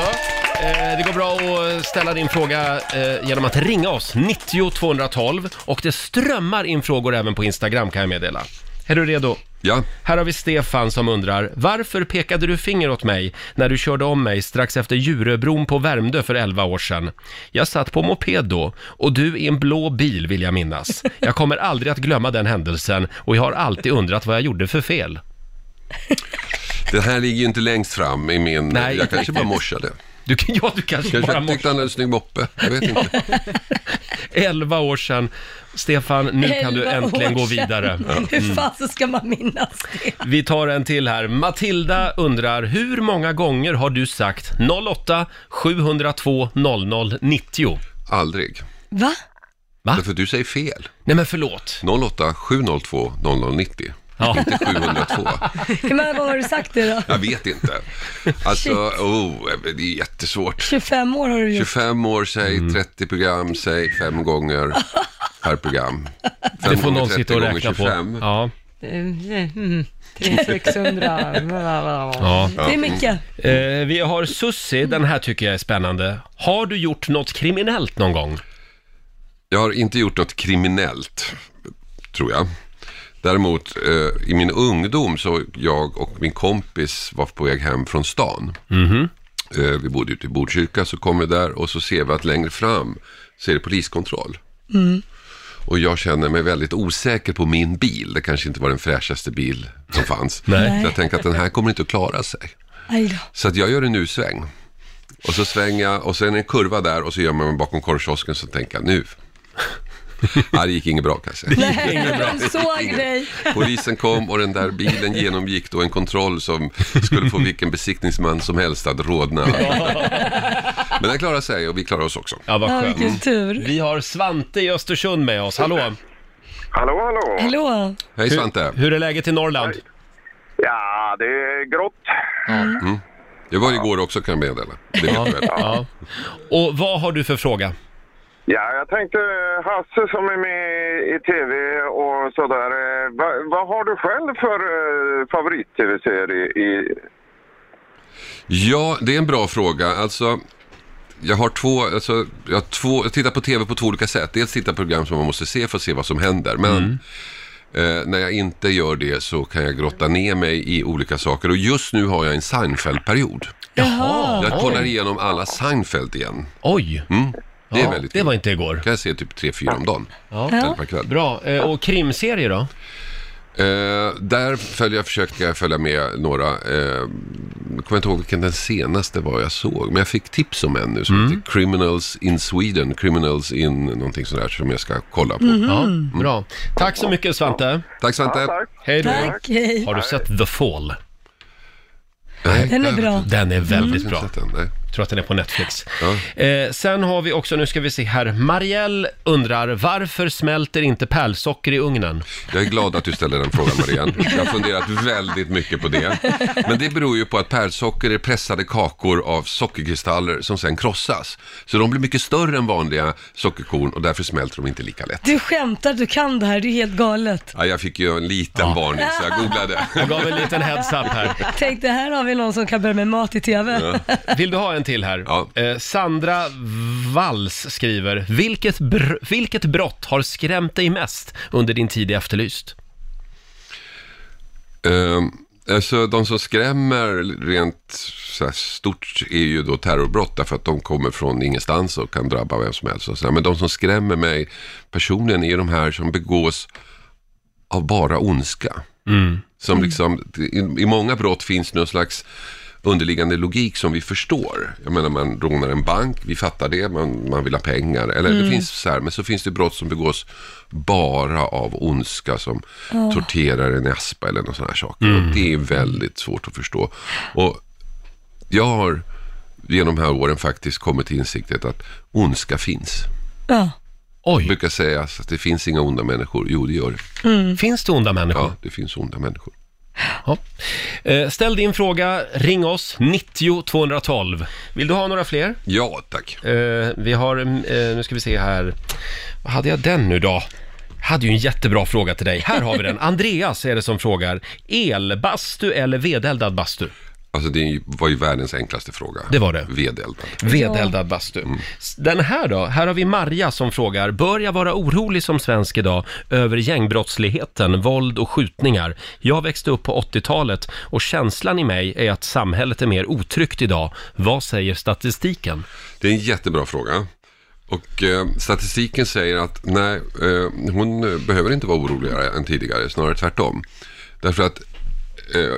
Eh, det går bra att ställa din fråga eh, genom att ringa oss, 90 212. Och det strömmar in frågor även på Instagram kan jag meddela. Är du redo? Ja. Här har vi Stefan som undrar, varför pekade du finger åt mig när du körde om mig strax efter Djuröbron på Värmdö för 11 år sedan? Jag satt på moped då och du i en blå bil vill jag minnas. Jag kommer aldrig att glömma den händelsen och jag har alltid undrat vad jag gjorde för fel. Det här ligger ju inte längst fram i min... Nej. jag kanske bara morsade. Du, ja, du kanske, Kanske bara jag tyckte han hade en snygg moppe. Jag vet inte. [LAUGHS] 11 år sedan. Stefan, nu kan du 11 äntligen år gå sedan. vidare. [LAUGHS] Hur Mm. fan ska man minnas det? Vi tar en till här. Matilda undrar, hur många gånger har du sagt 08 702 00 90? Aldrig. Va? Va? Därför att du säger fel. Nej men förlåt. 08 702 0090. Ja. Inte 702. [LAUGHS] Men vad har du sagt det då? Jag vet inte. Alltså, oh, det är jättesvårt. 25 år har du gjort. 25 år, säg Mm. 30 program, säg fem gånger [LAUGHS] per program. Fem Det får gånger någon 30 sitta och gånger räkna på. 25. Ja. Mm, 3600. Ja. Det är mycket. Eh, vi har Sussi, den här tycker jag är spännande. Har du gjort något kriminellt någon gång? Jag har inte gjort något kriminellt, tror jag. Däremot eh, i min ungdom så jag och min kompis var på väg hem från stan. Mhm. Eh, vi bodde ute i Botkyrka så kom vi där och så ser vi att längre fram så är det poliskontroll. Mm. Och jag känner mig väldigt osäker på min bil. Det kanske inte var den fräschaste bil som [LAUGHS] fanns. Nej. Så jag tänker att den här kommer inte att klara sig. Så att jag gör en U-sväng. Och så svänger jag och sen är det en kurva där och så gör man mig bakom korvkiosken så tänker jag nu. [LAUGHS] Ja, det gick inget bra kan jag säga. Nej, de såg dig. Polisen kom och den där bilen genomgick då en kontroll som skulle få vilken besiktningsman som helst att rodna. Men den klarade sig och vi klarade oss också. Ja, vad Ja, skönt. vilken tur. Vi har Svante i Östersund med oss. Hallå! Hallå, hallå. Hallå. Hej Svante. Hur, hur är läget i Norrland? Ja, det är grått. Mm. Det var igår också kan jag meddela. Det vet du väl? Ja. Och vad har du för fråga? Ja, jag tänkte Hasse som är med i tv och sådär. eh, Vad, vad har du själv för eh, favorit-tv-serie i... Ja, det är en bra fråga. Alltså, jag har två, alltså, jag har två, jag tittar på tv på två olika sätt. Dels tittar på program som man måste se för att se vad som händer. Men eh, när jag inte gör det så kan jag grotta ner mig i olika saker. Och just nu har jag en Seinfeld-period. Jaha! Jag kollar igenom alla Seinfeld igen. Oj! Mm. Det är Ja, väldigt det kul. var inte igår. kan jag se typ tre, fyra om dagen. Ja. Eller per kväll. Bra. Eh, Och krimserier då? Eh, där följer jag, försöker jag följa med några. Eh, jag kommer inte ihåg vilken den senaste var jag såg. Men jag fick tips om en nu som Mm. heter Criminals in Sweden. Criminals in någonting sådär som jag ska kolla på. Ja, bra. Tack så mycket Svante. Tack Svante. Ja, tack. Hej då. Tack, hej. Har du sett The Fall? Nej, Den är jag bra. Den är väldigt Jag har bra. inte sett den, nej. Tror att den är på Netflix. Ja. Eh, sen har vi också, nu ska vi se här, Marielle undrar varför smälter inte pärlsocker i ugnen? Jag är glad att du ställer den frågan Marianne. [LAUGHS] Jag har funderat väldigt mycket på det. Men det beror ju på att pärlsocker är pressade kakor av sockerkristaller som sen krossas. Så de blir mycket större än vanliga sockerkorn och därför smälter de inte lika lätt. Du skämtar, du kan det här, det är helt galet. Ja, jag fick ju en liten varning så jag googlade. Jag gav en liten heads up här. Tänk, det här har vi någon som kan börja med mat i TV. Vill du ha en till här? Ja. Eh, Sandra Walls skriver, vilket, br- vilket brott har skrämt dig mest under din tid i Efterlyst? Ehm, alltså de som skrämmer rent så här, stort är ju då terrorbrott därför att de kommer från ingenstans och kan drabba vem som helst. Och så. Men de som skrämmer mig personligen är de här som begås av bara ondska. Som liksom, i, I många brott finns någon slags underliggande logik som vi förstår. Jag menar man rånar en bank, vi fattar det, man, man vill ha pengar. Eller det finns så här, men så finns det brott som begås bara av ondska som torterar en aspa eller någon sån här saker. Och det är väldigt svårt att förstå. Och jag har genom de här åren faktiskt kommit till insikten att ondska finns. Ja. Det Oj, brukar sägas att det finns inga onda människor. Jo, det gör det. finns det onda människor? Ja, det finns onda människor. Ja. Eh, ställ din fråga, ring oss, 90 212. Vill du ha några fler? Ja, tack. Eh, vi har, eh, nu ska vi se här, vad hade jag den nu då? Jag hade ju en jättebra fråga till dig. Här har vi den. [LAUGHS] Andreas är det som frågar, elbastu eller vedeldad bastu? Alltså det var ju världens enklaste fråga. Det var det. Vedeldad. Vedeldad bastu. Den här då? Här har vi Marja som frågar, bör jag vara orolig som svensk idag över gängbrottsligheten, våld och skjutningar? Jag växte upp på 80-talet och känslan i mig är att samhället är mer otryggt idag. Vad säger statistiken? Det är en jättebra fråga. Och eh, statistiken säger att nej, eh, hon eh, behöver inte vara oroligare än tidigare, snarare tvärtom. Därför att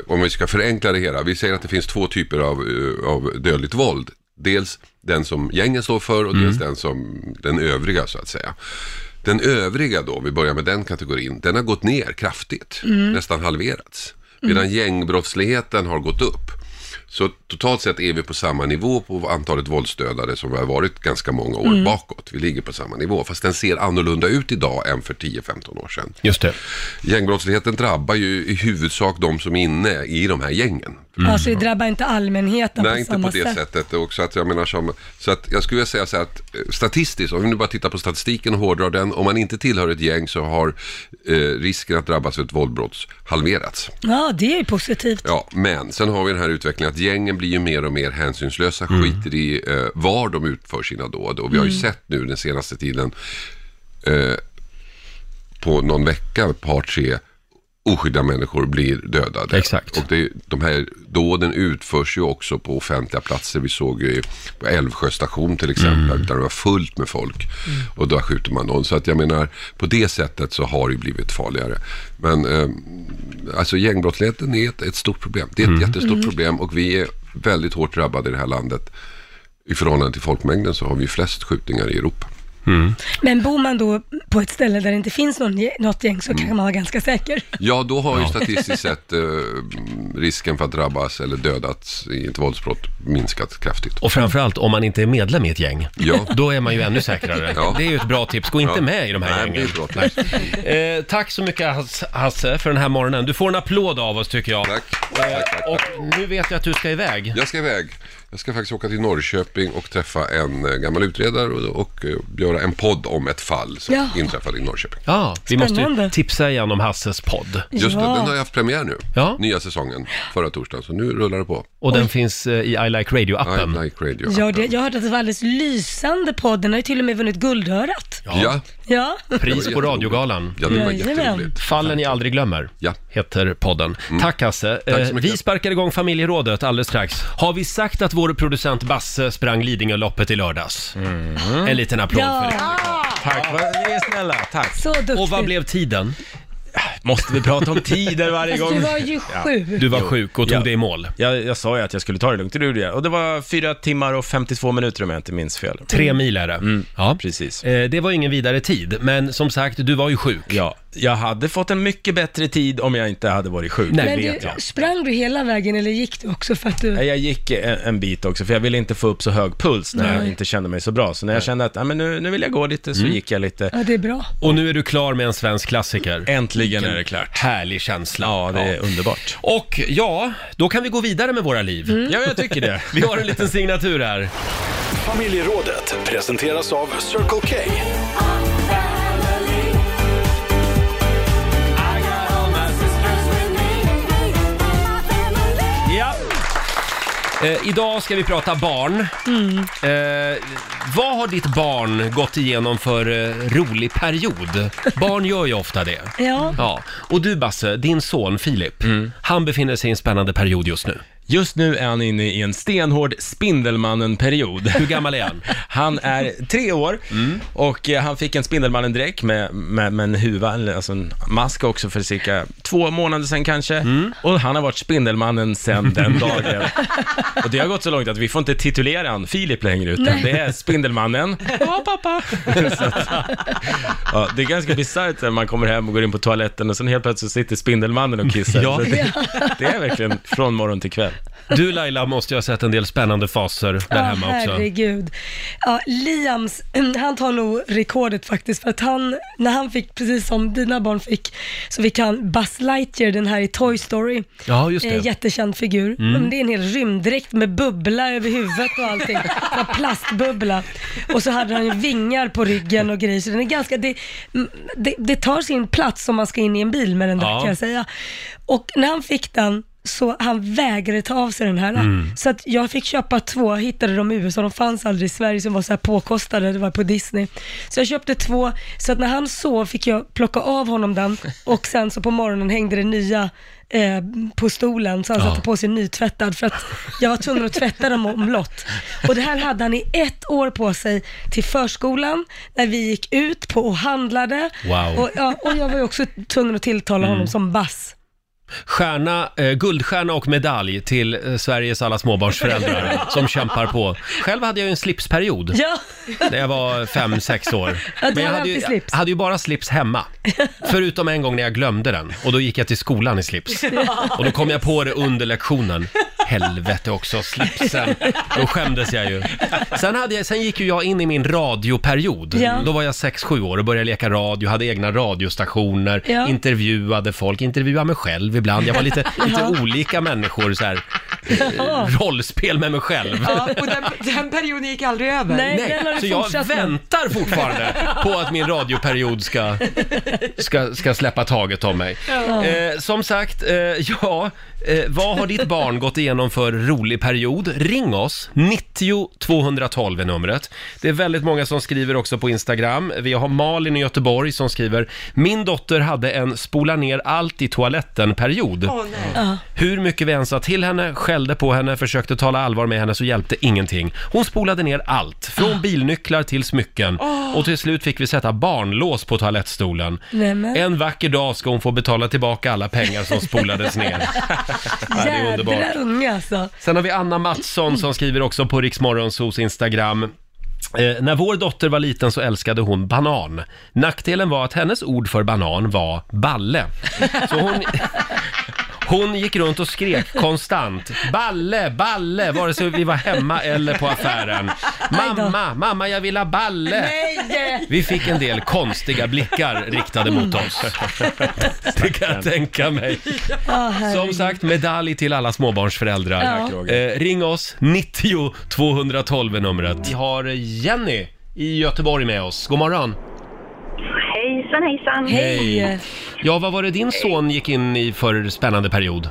om vi ska förenkla det hela, vi säger att det finns två typer av, eh, av dödligt våld. Dels den som gängen står för och dels den som den övriga så att säga. Den övriga då, vi börjar med den kategorin, den har gått ner kraftigt, Mm. nästan halverats. Medan gängbrottsligheten har gått upp. Så totalt sett är vi på samma nivå på antalet våldsdödade som vi har varit ganska många år Mm. bakåt. Vi ligger på samma nivå, fast den ser annorlunda ut idag än för 10-15 år sedan. Just det. Gängbrottsligheten drabbar ju i huvudsak de som är inne i de här gängen. Alltså det drabbar inte allmänheten Nej, på inte samma på det sätt. sättet. Och så att jag menar som, så att jag skulle vilja säga så här att eh, statistiskt, om vi nu bara tittar på statistiken och hårdrar den, om man inte tillhör ett gäng så har eh, risken att drabbas av ett våldbrott halverats. Ja, det är ju positivt. Ja, men sen har vi den här utvecklingen att gängen blir ju mer och mer hänsynslösa, skiter i eh, var de utför sina dåd. Och vi har ju Mm. sett nu den senaste tiden eh, på någon vecka, ett par tre oskyldiga människor blir dödade. Exakt. Och det, de här dåden utförs ju också på offentliga platser. Vi såg ju på Älvsjö station till exempel, Mm. där det var fullt med folk. Och då skjuter man någon. Så att jag menar, på det sättet så har det ju blivit farligare. Men eh, alltså gängbrottsligheten är ett, ett stort problem. Det är ett Mm. jättestort Mm. problem och vi är väldigt hårt drabbade i det här landet. I förhållande till folkmängden så har vi flest skjutningar i Europa. Men bor man då på ett ställe där det inte finns någon, något gäng så kan man vara ganska säker. Ja, då har ju statistiskt sett eh, risken för att drabbas eller dödas i ett våldsbrott minskat kraftigt. Och framförallt om man inte är medlem i ett gäng. Ja. Då är man ju ännu säkrare. Ja. Det är ju ett bra tips. Gå inte Ja. med i de här Nej, gängen. det är ett bra tips. Nej. Eh, tack så mycket Hass- Hasse för den här morgonen. Du får en applåd av oss tycker jag. Tack. Eh, och nu vet jag att du ska iväg. Jag ska iväg. Jag ska faktiskt åka till Norrköping och träffa en eh, gammal utredare och, och eh, göra en podd om ett fall som Ja. inträffade i Norrköping. Ja, vi måste ju Spännande. tipsa igen om Hasses podd. Just det, Ja. den har jag haft premiär nu. Ja. Nya säsongen, förra torsdagen. Så nu rullar det på. Och den finns eh, i I Like Radio-appen. I like radio. Ja, det, jag hörde att det var alldeles lysande podd. Den har ju till och med vunnit Guldörat. Ja, Ja. Pris på radiogalan. ja det var jätteroligt. Fallen ni aldrig glömmer, Ja. heter podden. Tack Hasse. Tack så Eh, mycket. vi sparkar igång familjerådet alldeles strax. Har vi sagt att vår producent Basse sprang Lidingöloppet i lördags? En liten applåd för det. Ja, Tack, vad ni är snälla. Tack. så duktig. Och vad blev tiden? Måste vi prata om tider varje gång? du var ju sjuk. Du var sjuk och tog Ja. det i mål. Jag, jag sa ju att jag skulle ta det lugnt, det gjorde jag. Och det var fyra timmar och 52 minuter om jag inte minns fel. Tre mil är det. Ja. Precis. Eh, Det var ingen vidare tid, men som sagt, du var ju sjuk. Ja, jag hade fått en mycket bättre tid om jag inte hade varit sjuk. Nej, Men vet du, jag. sprang du hela vägen eller gick du också för att du... Nej, Jag gick en, en bit också, för jag ville inte få upp så hög puls när jag Nej. inte kände mig så bra. Så när jag kände att ja, men nu, nu vill jag gå lite, så gick jag lite. Ja, det är bra. Och nu är du klar med en svensk klassiker. Äntligen är det klart. Härlig känsla. Ja, det är underbart. Och ja, då kan vi gå vidare med våra liv. Ja, jag tycker det. Vi har en liten signatur här. Familjerådet presenteras av Circle K. Eh, idag ska vi prata barn. Eh, vad har ditt barn gått igenom för eh, rolig period? Barn gör ju ofta det. Ja. Ja. Och du Basse, din son Filip, han befinner sig i en spännande period just nu. Just nu är han inne i en stenhård Spindelmannen-period. Hur gammal är han? [LAUGHS] Han är tre år och eh, han fick en Spindelmannen-dräkt med, med, med en huva, eller alltså en mask också för cirka två månader sedan kanske. Och han har varit Spindelmannen sedan den [LAUGHS] dagen. och det har gått så långt att vi får inte titulera han Filip längre, utan Nej. det är Spindelmannen. [LAUGHS] Ja, pappa. så att, ja, det är ganska bisarrt när man kommer hem och går in på toaletten och sen helt plötsligt sitter Spindelmannen och kissar. Ja. Så det, det är verkligen från morgon till kväll. Du Laila måste ju ha sett en del spännande faser där Ja, hemma också. herregud. Ja, Liams, [CLEARS THROAT] han tar nog rekordet faktiskt för att han, när han fick, precis som dina barn fick, så fick han Buzz Lightyear, den här i Toy Story. Ja, just Eh, det. jättekänd figur. Mm. Men Det är en hel rymddräkt med bubbla över huvudet och allting. [LAUGHS] Här plastbubbla. Och så hade han ju vingar på ryggen och grejer. Så den är ganska, det, mm, det, det tar sin plats om man ska in i en bil med den där Ja. kan jag säga. Och när han fick den så han vägrade ta av sig den här. Mm. Så att jag fick köpa två, jag hittade dem i USA, de fanns aldrig i Sverige som var så här påkostade, det var på Disney. Så jag köpte två, så att när han sov fick jag plocka av honom den och sen så på morgonen hängde det nya eh, på stolen så han Ja. satte på sig nytvättad för att jag var tvungen att tvätta dem omlott. Och det här hade han i ett år på sig till förskolan, när vi gick ut på och handlade. Wow. Och, ja, och jag var ju också tvungen att tilltala Mm. honom som Bass. Stjärna, eh, guldstjärna och medalj till eh, Sveriges alla småbarnsföräldrar [LAUGHS] som kämpar på. Själv hade jag ju en slipsperiod Ja. när jag var fem sex år. Du Men jag hade hade, ju, alltid slips. hade ju bara slips hemma. Förutom en gång när jag glömde den och då gick jag till skolan i slips. Och då kom jag på det under lektionen. Helvete också, slipsen. Då skämdes jag ju. Sen, hade jag, sen gick ju jag in i min radioperiod. Ja. Då var jag 6-7 år och började leka radio, hade egna radiostationer, Ja. intervjuade folk, intervjuade mig själv ibland. Jag var lite, [LAUGHS] lite olika människor, så här, Ja. rollspel med mig själv. Ja, och den, den perioden gick aldrig över. Nej, så jag väntar fortfarande på att min radioperiod ska, ska, ska släppa taget om mig. Ja. Eh, som sagt, eh, ja, eh, vad har ditt barn gått igenom för rolig period? Ring oss, 90 212 är numret. Det är väldigt många som skriver också på Instagram. Vi har Malin i Göteborg som skriver, min dotter hade en spola ner allt i toaletten-period. Åh, nej. Ja. Hur mycket vi än sa till henne, skällde på henne, försökte tala allvar med henne så hjälpte ingenting. Hon spolade ner allt, från bilnycklar till smycken. Åh. Och till slut fick vi sätta barnlås på toalettstolen. Nämen. En vacker dag ska hon få betala tillbaka alla pengar som spolades ner. [LAUGHS] ja, det är underbart. Jädra unga alltså. Sen har vi Anna Mattsson som skriver också på Riksmorgonsos Instagram. Eh, när vår dotter var liten så älskade hon banan. Nackdelen var att hennes ord för banan var balle. Så hon, hon gick runt och skrek konstant. Balle, balle, vare sig vi var hemma eller på affären. Mamma, mamma jag vill ha balle. Nej! Vi fick en del konstiga blickar riktade mot oss. Det kan jag tänka mig. Som sagt, medalj till alla småbarnsföräldrar. Ja. Eh, ring oss, 90 212 är numret. Vi har Jenny i Göteborg med oss. God morgon. Hejsan hejsan! Hej! Ja, vad var det din son gick in i för spännande period?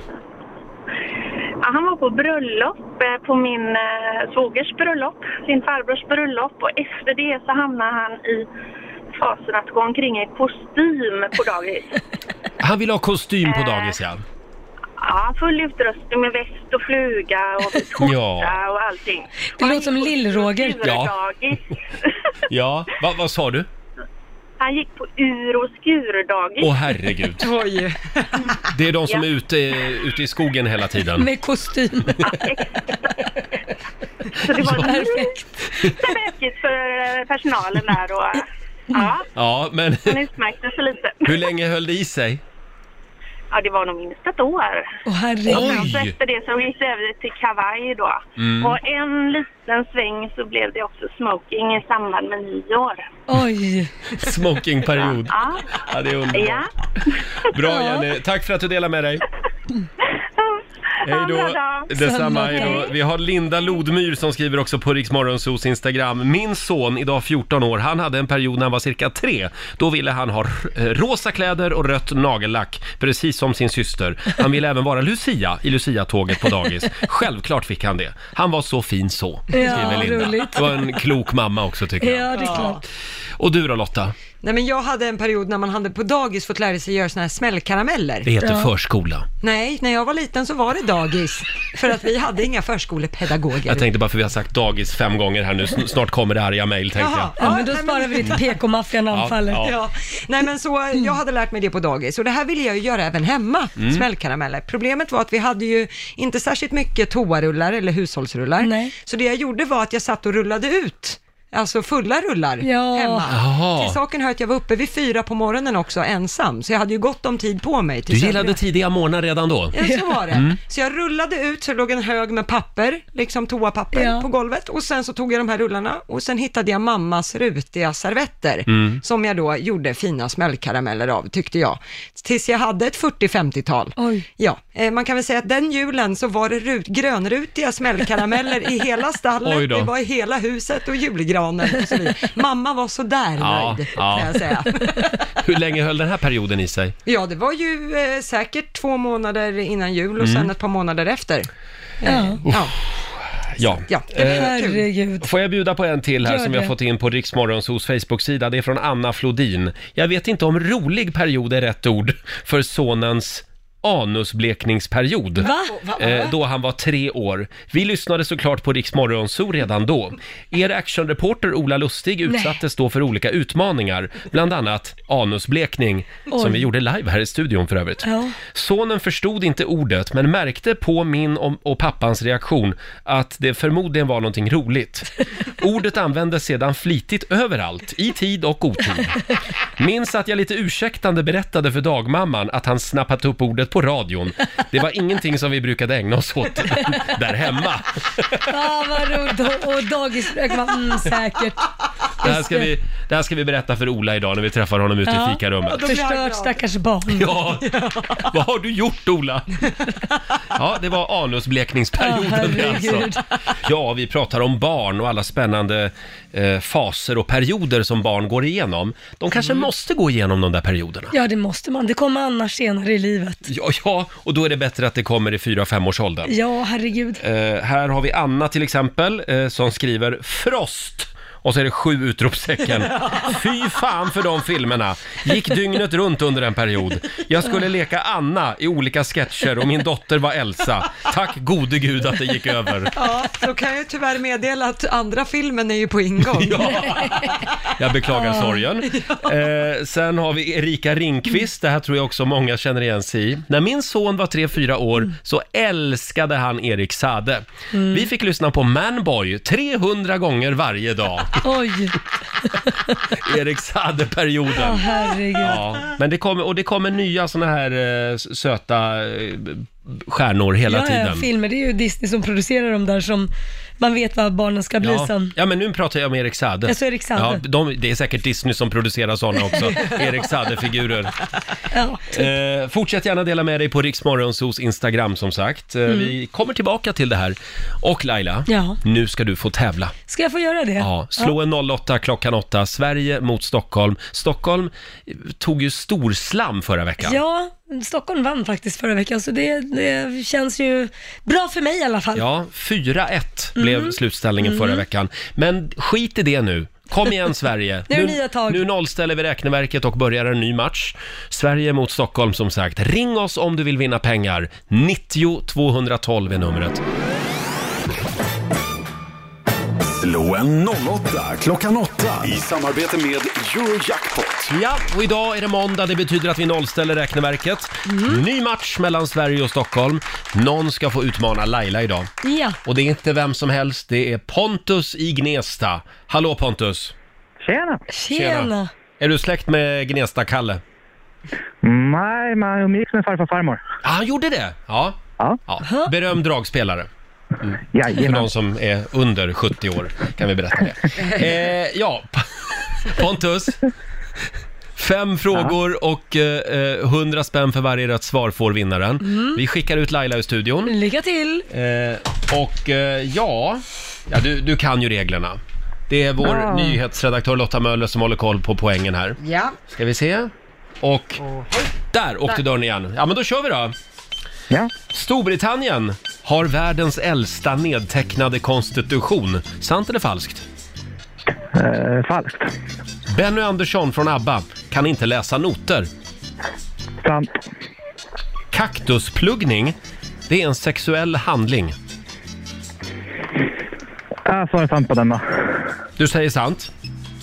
Ja, han var på bröllop, eh, på min eh, svågers bröllop, sin farbrors bröllop och efter det så hamnade han i fasen att gå omkring i kostym på dagis. [LAUGHS] Han ville ha kostym på Eh. dagis, ja. Ja, full utrustning med väst och fluga och [LAUGHS] skjorta Ja. och allting. Det låter som Lill-Roger. Ja. [LAUGHS] Ja, Va, vad sa du? Han gick på ur och skurdagis. Åh herregud. [LAUGHS] Oj. Det är de som Ja. är ute, ute i skogen hela tiden. Med kostym. [LAUGHS] Så det var Perfekt. lite bökigt för eh, personalen där och ja, Ja, men han utmärkte sig lite. hur länge höll det i sig? Ja, det var nog minst ett år. Åh herregud. Och så efter det så gick det över till kavaj då. Mm. Och en liten sväng så blev det också smoking i samband med nyår. Oj. Smokingperiod. Ja. Ja, det är underbart. Ja. Bra Jenny, tack för att du delar med dig. [LAUGHS] Hej då. Detsamma, hej då. Vi har Linda Lodmyr som skriver också på Riksmorgonsos Instagram. Min son, idag 14 år, han hade en period när han var cirka tre. Då ville han ha eh, rosa kläder och rött nagellack, precis som sin syster. Han ville även vara Lucia i Lucia-tåget på dagis. Självklart fick han det. Han var så fin så, skriver Linda. roligt. Det var en klok mamma också tycker jag. Ja, det är klart. Och du då Lotta? Nej men jag hade en period när man hade på dagis fått lära sig göra såna här smällkarameller. Det heter förskola. Nej, när jag var liten så var det dagis. För att vi hade inga förskolepedagoger. Jag tänkte bara för vi har sagt dagis fem gånger här nu, Sn- snart kommer det arga mejl tänkte jag. Jaha. Ja, men då nej, sparar vi det till PK-maffian anfaller. Ja, Ja, nej men så jag hade lärt mig det på dagis och det här ville jag ju göra även hemma, Mm. smällkarameller. Problemet var att vi hade ju inte särskilt mycket toarullar eller hushållsrullar. Nej. Så det jag gjorde var att jag satt och rullade ut Alltså fulla rullar Ja. hemma. Jaha. Till saken hör att jag var uppe vid fyra på morgonen också ensam, så jag hade ju gott om tid på mig. Du gillade tidiga morgnar redan då? Ja, så var det. Mm. Så jag rullade ut, så det låg en hög med papper, liksom toapapper Ja. på golvet och sen så tog jag de här rullarna och sen hittade jag mammas rutiga servetter Mm. som jag då gjorde fina smällkarameller av, tyckte jag. Tills jag hade ett 40-50-tal. Oj. Ja, eh, man kan väl säga att den julen så var det rut, grönrutiga smällkarameller i hela stallet, det var i hela huset och julgranar julgranen och så vidare. Mamma var sådär Ja, nöjd, ja. kan jag säga. [LAUGHS] Hur länge höll den här perioden i sig? Ja, det var ju eh, säkert två månader innan jul och Mm. sen ett par månader efter. Ja. Eh, ja. Ja. Ja, det var Eh, Herregud. Får jag bjuda på en till här Gör som vi har det. fått in på Riksmorgonsos Facebook-sida. Det är från Anna Flodin. Jag vet inte om rolig period är rätt ord för sonens anusblekningsperiod. Va? Eh, då han var tre år. Vi lyssnade såklart på Rix Morgonzoo redan då. Er actionreporter Ola Lustig utsattes då för olika utmaningar, bland annat anusblekning, Oj. som vi gjorde live här i studion för övrigt. Ja. Sonen förstod inte ordet, men märkte på min och- och pappans reaktion att det förmodligen var någonting roligt. Ordet användes sedan flitigt överallt, i tid och otid. Minns att jag lite ursäktande berättade för dagmamman att han snappat upp ordet på radion. Det var ingenting som vi brukade ägna oss åt där hemma. Ja, vad roligt. Och- Och dagisfröken var, mm, säkert. Det här, ska vi, det här ska vi berätta för Ola idag när vi träffar honom ute i fikarummet. Förstört stackars barn. Ja, vad har du gjort Ola? [LAUGHS] Ja, det var anusblekningsperioden Ja, det alltså. herregud. Ja, vi pratar om barn och alla spännande eh, faser och perioder som barn går igenom. De kanske Mm. måste gå igenom de där perioderna. Ja, det måste man. Det kommer annars senare i livet. Ja, ja, och då är det bättre att det kommer i 4-5-årsåldern. Ja, herregud. Eh, här har vi Anna till exempel eh, som skriver Frost och så är det sju utropstecken. [LAUGHS] Fy fan för de filmerna. Gick dygnet runt under en period. Jag skulle leka Anna i olika sketcher och min dotter var Elsa. Tack gode gud att det gick över. Ja, då kan jag ju tyvärr meddela att andra filmen är ju på ingång. Jag beklagar Ja. sorgen. Eh, sen har vi Erika Ringqvist, det här tror jag också många känner igen sig i. När min son var 3-4 år så älskade han Erik Sade. Mm. Vi fick lyssna på Manboy 300 gånger varje dag. Oj. Erik Sade-perioden. Ja, herregud. Ja, men det kommer, och det kommer nya såna här eh, söta eh, stjärnor hela ja, tiden. Ja, filmer. Det är ju Disney som producerar dem där som man vet vad barnen ska bli Ja. sen. ja, men nu pratar jag om Erik Sade. Ja, så Erik Sade. Ja, de, det är säkert Disney som producerar sådana också. [LAUGHS] Erik Sade-figurer. Ja, Eh, fortsätt gärna dela med dig på Riksmorgonsos Instagram som sagt. Eh, Mm. Vi kommer tillbaka till det här. Och Laila, Ja. nu ska du få tävla. Ska jag få göra det? Ja, slå en 08 klockan 8, Sverige mot Stockholm. Stockholm eh, tog ju storslam förra veckan. Ja, Stockholm vann faktiskt förra veckan, så det, det känns ju bra för mig i alla fall. Ja, 4-1 blev Mm. slutställningen förra Mm. veckan. Men skit i det nu. Kom igen Sverige. [LAUGHS] Nu är det nya tag. nu nollställer vi räkneverket och börjar en ny match. Sverige mot Stockholm som sagt. Ring oss om du vill vinna pengar. 90 212 är numret. Slå en 08 klockan 8 i samarbete med Eurojackpot. Ja, och idag är det måndag. Det betyder att vi nollställer räkneverket. Mm. Ny match mellan Sverige och Stockholm. Någon ska få utmana Laila idag. Ja. Och det är inte vem som helst, det är Pontus i Gnesta. Hallå Pontus! Tjena! Tjena! Är du släkt med Gnesta-Kalle? Nej, man umgicks med farfar och farmor. Ah, han gjorde det? Ja. Ja. Berömd dragspelare. Mm. För Jajamän. de som är under 70 år kan vi berätta det. [LAUGHS] Eh, ja, Pontus. Fem frågor och eh, 100 spänn för varje rätt svar får vinnaren. Mm. Vi skickar ut Laila ur studion. Lycka till! Eh, och eh, ja, ja du, du kan ju reglerna. Det är vår Ja. nyhetsredaktör Lotta Möller som håller koll på poängen här. Ja. Ska vi se. Och där åkte dörren igen. Ja, men då kör vi då. Ja. Storbritannien har världens äldsta nedtecknade konstitution. Sant eller falskt? Eh, falskt. Benny Andersson från ABBA kan inte läsa noter. Sant. Kaktuspluggning, det är en sexuell handling. Jag svarar sant på den då. Du säger sant?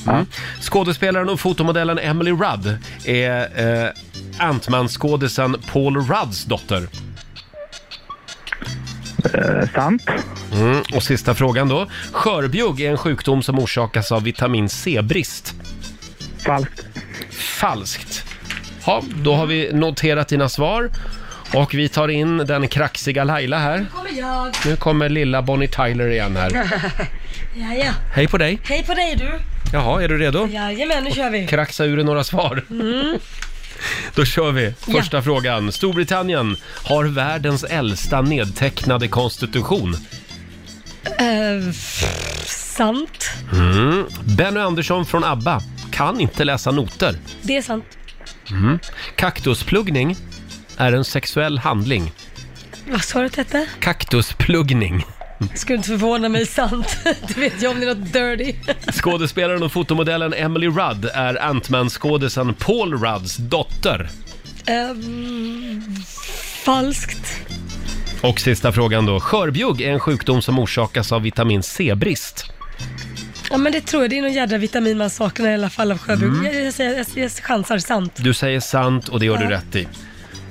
Mm. Skådespelaren och fotomodellen Emily Rudd är eh, Ant-Man-skådisen Paul Rudds dotter. Eh, sant. Mm. Och sista frågan då. Skörbjugg är en sjukdom som orsakas av vitamin C-brist. Falskt. Falskt. Ja, då har vi noterat dina svar. Och vi tar in den kraxiga Laila här. kommer jag. Nu kommer lilla Bonnie Tyler igen här. [LAUGHS] ja, ja. Hej på dig! Hej på dig du! Jaha, är du redo? Jajamän, nu kör vi. Kraxa ur några svar. Då kör vi. Första frågan. Storbritannien har världens äldsta nedtecknade konstitution. Eh, Sant. Mm. Benny Andersson från ABBA kan inte läsa noter. Det är sant. Mm. Kaktuspluggning är en sexuell handling. Vad sa du att det hette? Kaktuspluggning. Skulle inte förvåna mig, sant. [LAUGHS] Det vet jag om det är något dirty. Skådespelaren och fotomodellen Emily Rudd är Ant-Man-skådisen Paul Rudds dotter. Ehm, falskt. Och sista frågan då. Skörbjugg är en sjukdom som orsakas av vitamin C-brist. Ja men det tror jag, det är någon jädra vitamin man saknar i alla fall av sjöbruk. Mm. Jag, jag, säger- jag, jag chansar sant. Du säger sant och det gör du rätt i.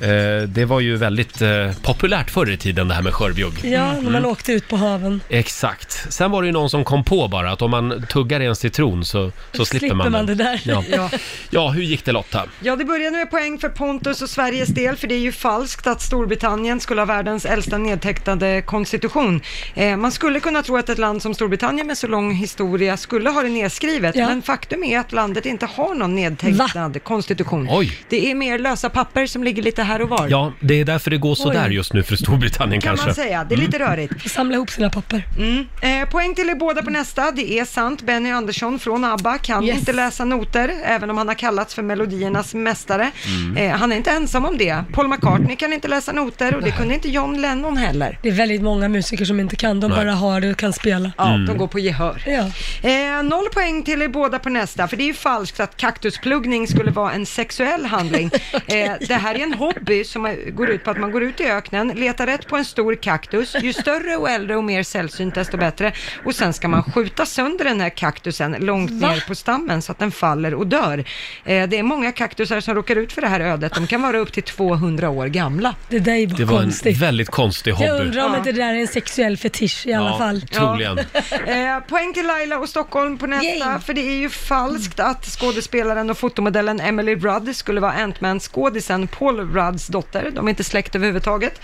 Eh, det var ju väldigt eh, populärt förr i tiden det här med skörbjugg. Ja, när man Mm. åkte ut på haven. Exakt. Sen var det ju någon som kom på bara att om man tuggar en citron så, så slipper, Slipper man, man den. det där. Ja. [LAUGHS] Ja. ja, hur gick det Lotta? Ja, det började med poäng för Pontus och Sveriges del, för det är ju falskt att Storbritannien skulle ha världens äldsta nedtecknade konstitution. Eh, man skulle kunna tro att ett land som Storbritannien med så lång historia skulle ha det nedskrivet, Ja. men faktum är att landet inte har någon nedtecknad konstitution. Oj. Det är mer lösa papper som ligger lite här och var. Ja, det är därför det går så där just nu för Storbritannien kan kanske. man säga. Det är lite rörigt. Samla ihop sina papper. Mm. Eh, poäng till er båda på nästa. Det är sant. Benny Andersson från ABBA kan Yes. inte läsa noter, även om han har kallats för melodiernas mästare. Mm. Eh, han är inte ensam om det. Paul McCartney kan inte läsa noter och det kunde inte John Lennon heller. Det är väldigt många musiker som inte kan, de Nej. bara har det och kan spela. Ja, de går på gehör. Ja. Eh, noll poäng till er båda på nästa, för det är ju falskt att kaktuspluggning skulle vara en sexuell handling. [LAUGHS] eh, det här är en hobby som eh, går ut på att man går ut i öknen, letar rätt på en stor kaktus, ju större och äldre och mer sällsynt desto bättre, och sen ska man skjuta sönder den här kaktusen långt Va? ner på stammen så att den faller och dör. Eh, det är många kaktusar som råkar ut för det här ödet, de kan vara upp till 200 år gamla. Det där är bara Det var konstigt. en väldigt konstig hobby. Jag undrar om Ja. inte det där är en sexuell fetisch i alla fall. troligen. Eh, poäng till Laila och Stockholm på nästa, för det är ju falskt att skådespelaren och fotomodellen Emily Rudd skulle vara Ant-Man-skådisen Paul Rudds dotter. De är inte släkt överhuvudtaget.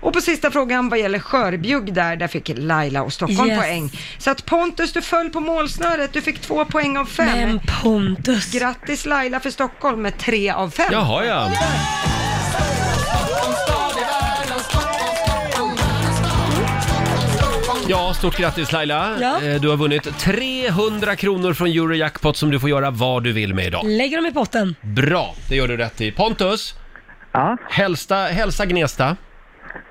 Och på sista frågan vad gäller skörbjugg där, där fick Laila och Stockholm Yes. poäng. Så att Pontus, du föll på målsnöret, du fick två poäng av fem. Men Pontus. Grattis Laila för Stockholm med tre av fem. Jaha, ja. Ja, stort grattis Laila. Ja. Eh, Du har vunnit 300 kronor från Eurojackpot som du får göra vad du vill med idag. Lägger dem i potten. Bra, det gör du rätt i. Pontus, Ja, hälsa, hälsa Gnesta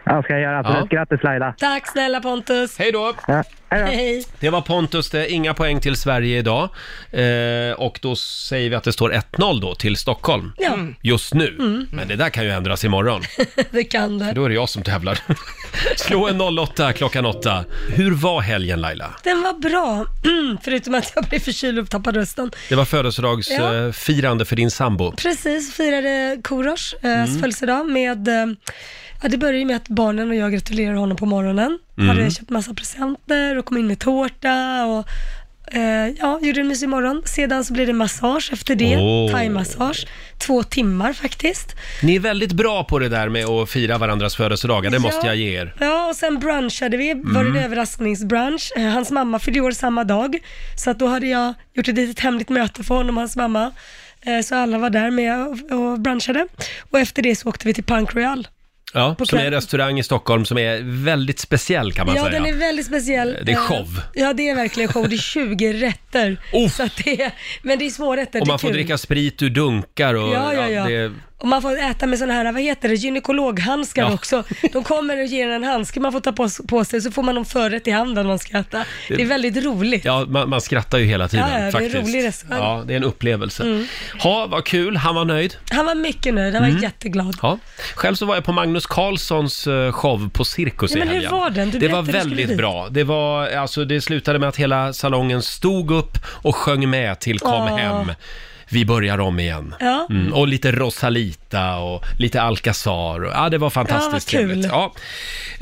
ja ska jag göra. Absolut. Ja. Grattis Laila. Tack snälla Pontus. Hej då! Ja, hej då. Hej. Det var Pontus det. Inga poäng till Sverige idag. Eh, och då säger vi att det står 1-0 då till Stockholm. Ja, Just nu. Mm. Men det där kan ju ändras imorgon. [LAUGHS] det kan det. Då är det jag som tävlar. [LAUGHS] Slå en 08 klockan 8. Hur var helgen Laila? Den var bra, förutom att jag blev förkyld och tappade rösten. Det var födelsedagsfirande för din sambo. Precis, firade Korosh eh, Mm. födelsedag med eh, Ja, det började med att barnen och jag gratulerade honom på morgonen. Mm. Hade köpt massa presenter och kom in med tårta och eh, ja, gjorde en mysig morgon. Sedan så blev det massage efter det, Åh. thai-massage. Två timmar faktiskt. Ni är väldigt bra på det där med att fira varandras födelsedagar, det måste Ja. jag ge er. Ja, och sen brunchade vi. Var det en Mm. överraskningsbrunch. Eh, Hans mamma fyllde år samma dag. Så att då hade jag gjort ett litet hemligt möte för honom och hans mamma. Eh, Så alla var där med och- och brunchade. Och efter det så åkte vi till Punk Royal. Ja, På som är en kvällen. restaurang i Stockholm som är väldigt speciell kan man ja, säga. den är väldigt speciell. Det är Eh, show. Ja, det är verkligen show. Det är 20 [LAUGHS] rätter. Så att det är, men det är små rätter. Och det är man får kul. dricka sprit ur dunkar och Ja, ja, ja. det, Och man får äta med sådana här, vad heter det, gynekologhandskar Ja. också. De kommer och ger en en handske man får ta på, på sig, så får man någon förrätt i handen man ska äta. Det, är väldigt roligt. ja man, man skrattar ju hela tiden Ja, ja, det är en faktiskt. rolig restaurang. Ja, det är en upplevelse. Mm. Ha, vad kul, han var nöjd. Han var mycket nöjd, han var Mm. jätteglad. Ja. Själv så var jag på Magnus Carlssons eh, show på Cirkus Ja, i men hur helgen. var den? Du det var berättade du skulle väldigt dit. bra. Det, var, alltså, det slutade med att hela salongen stod upp och sjöng med till Kom Åh. hem. Vi börjar om igen. Ja. Mm, och lite Rosalita och lite Alcazar. Och, ja, det var fantastiskt Ja, vad kul. trevligt. Ja.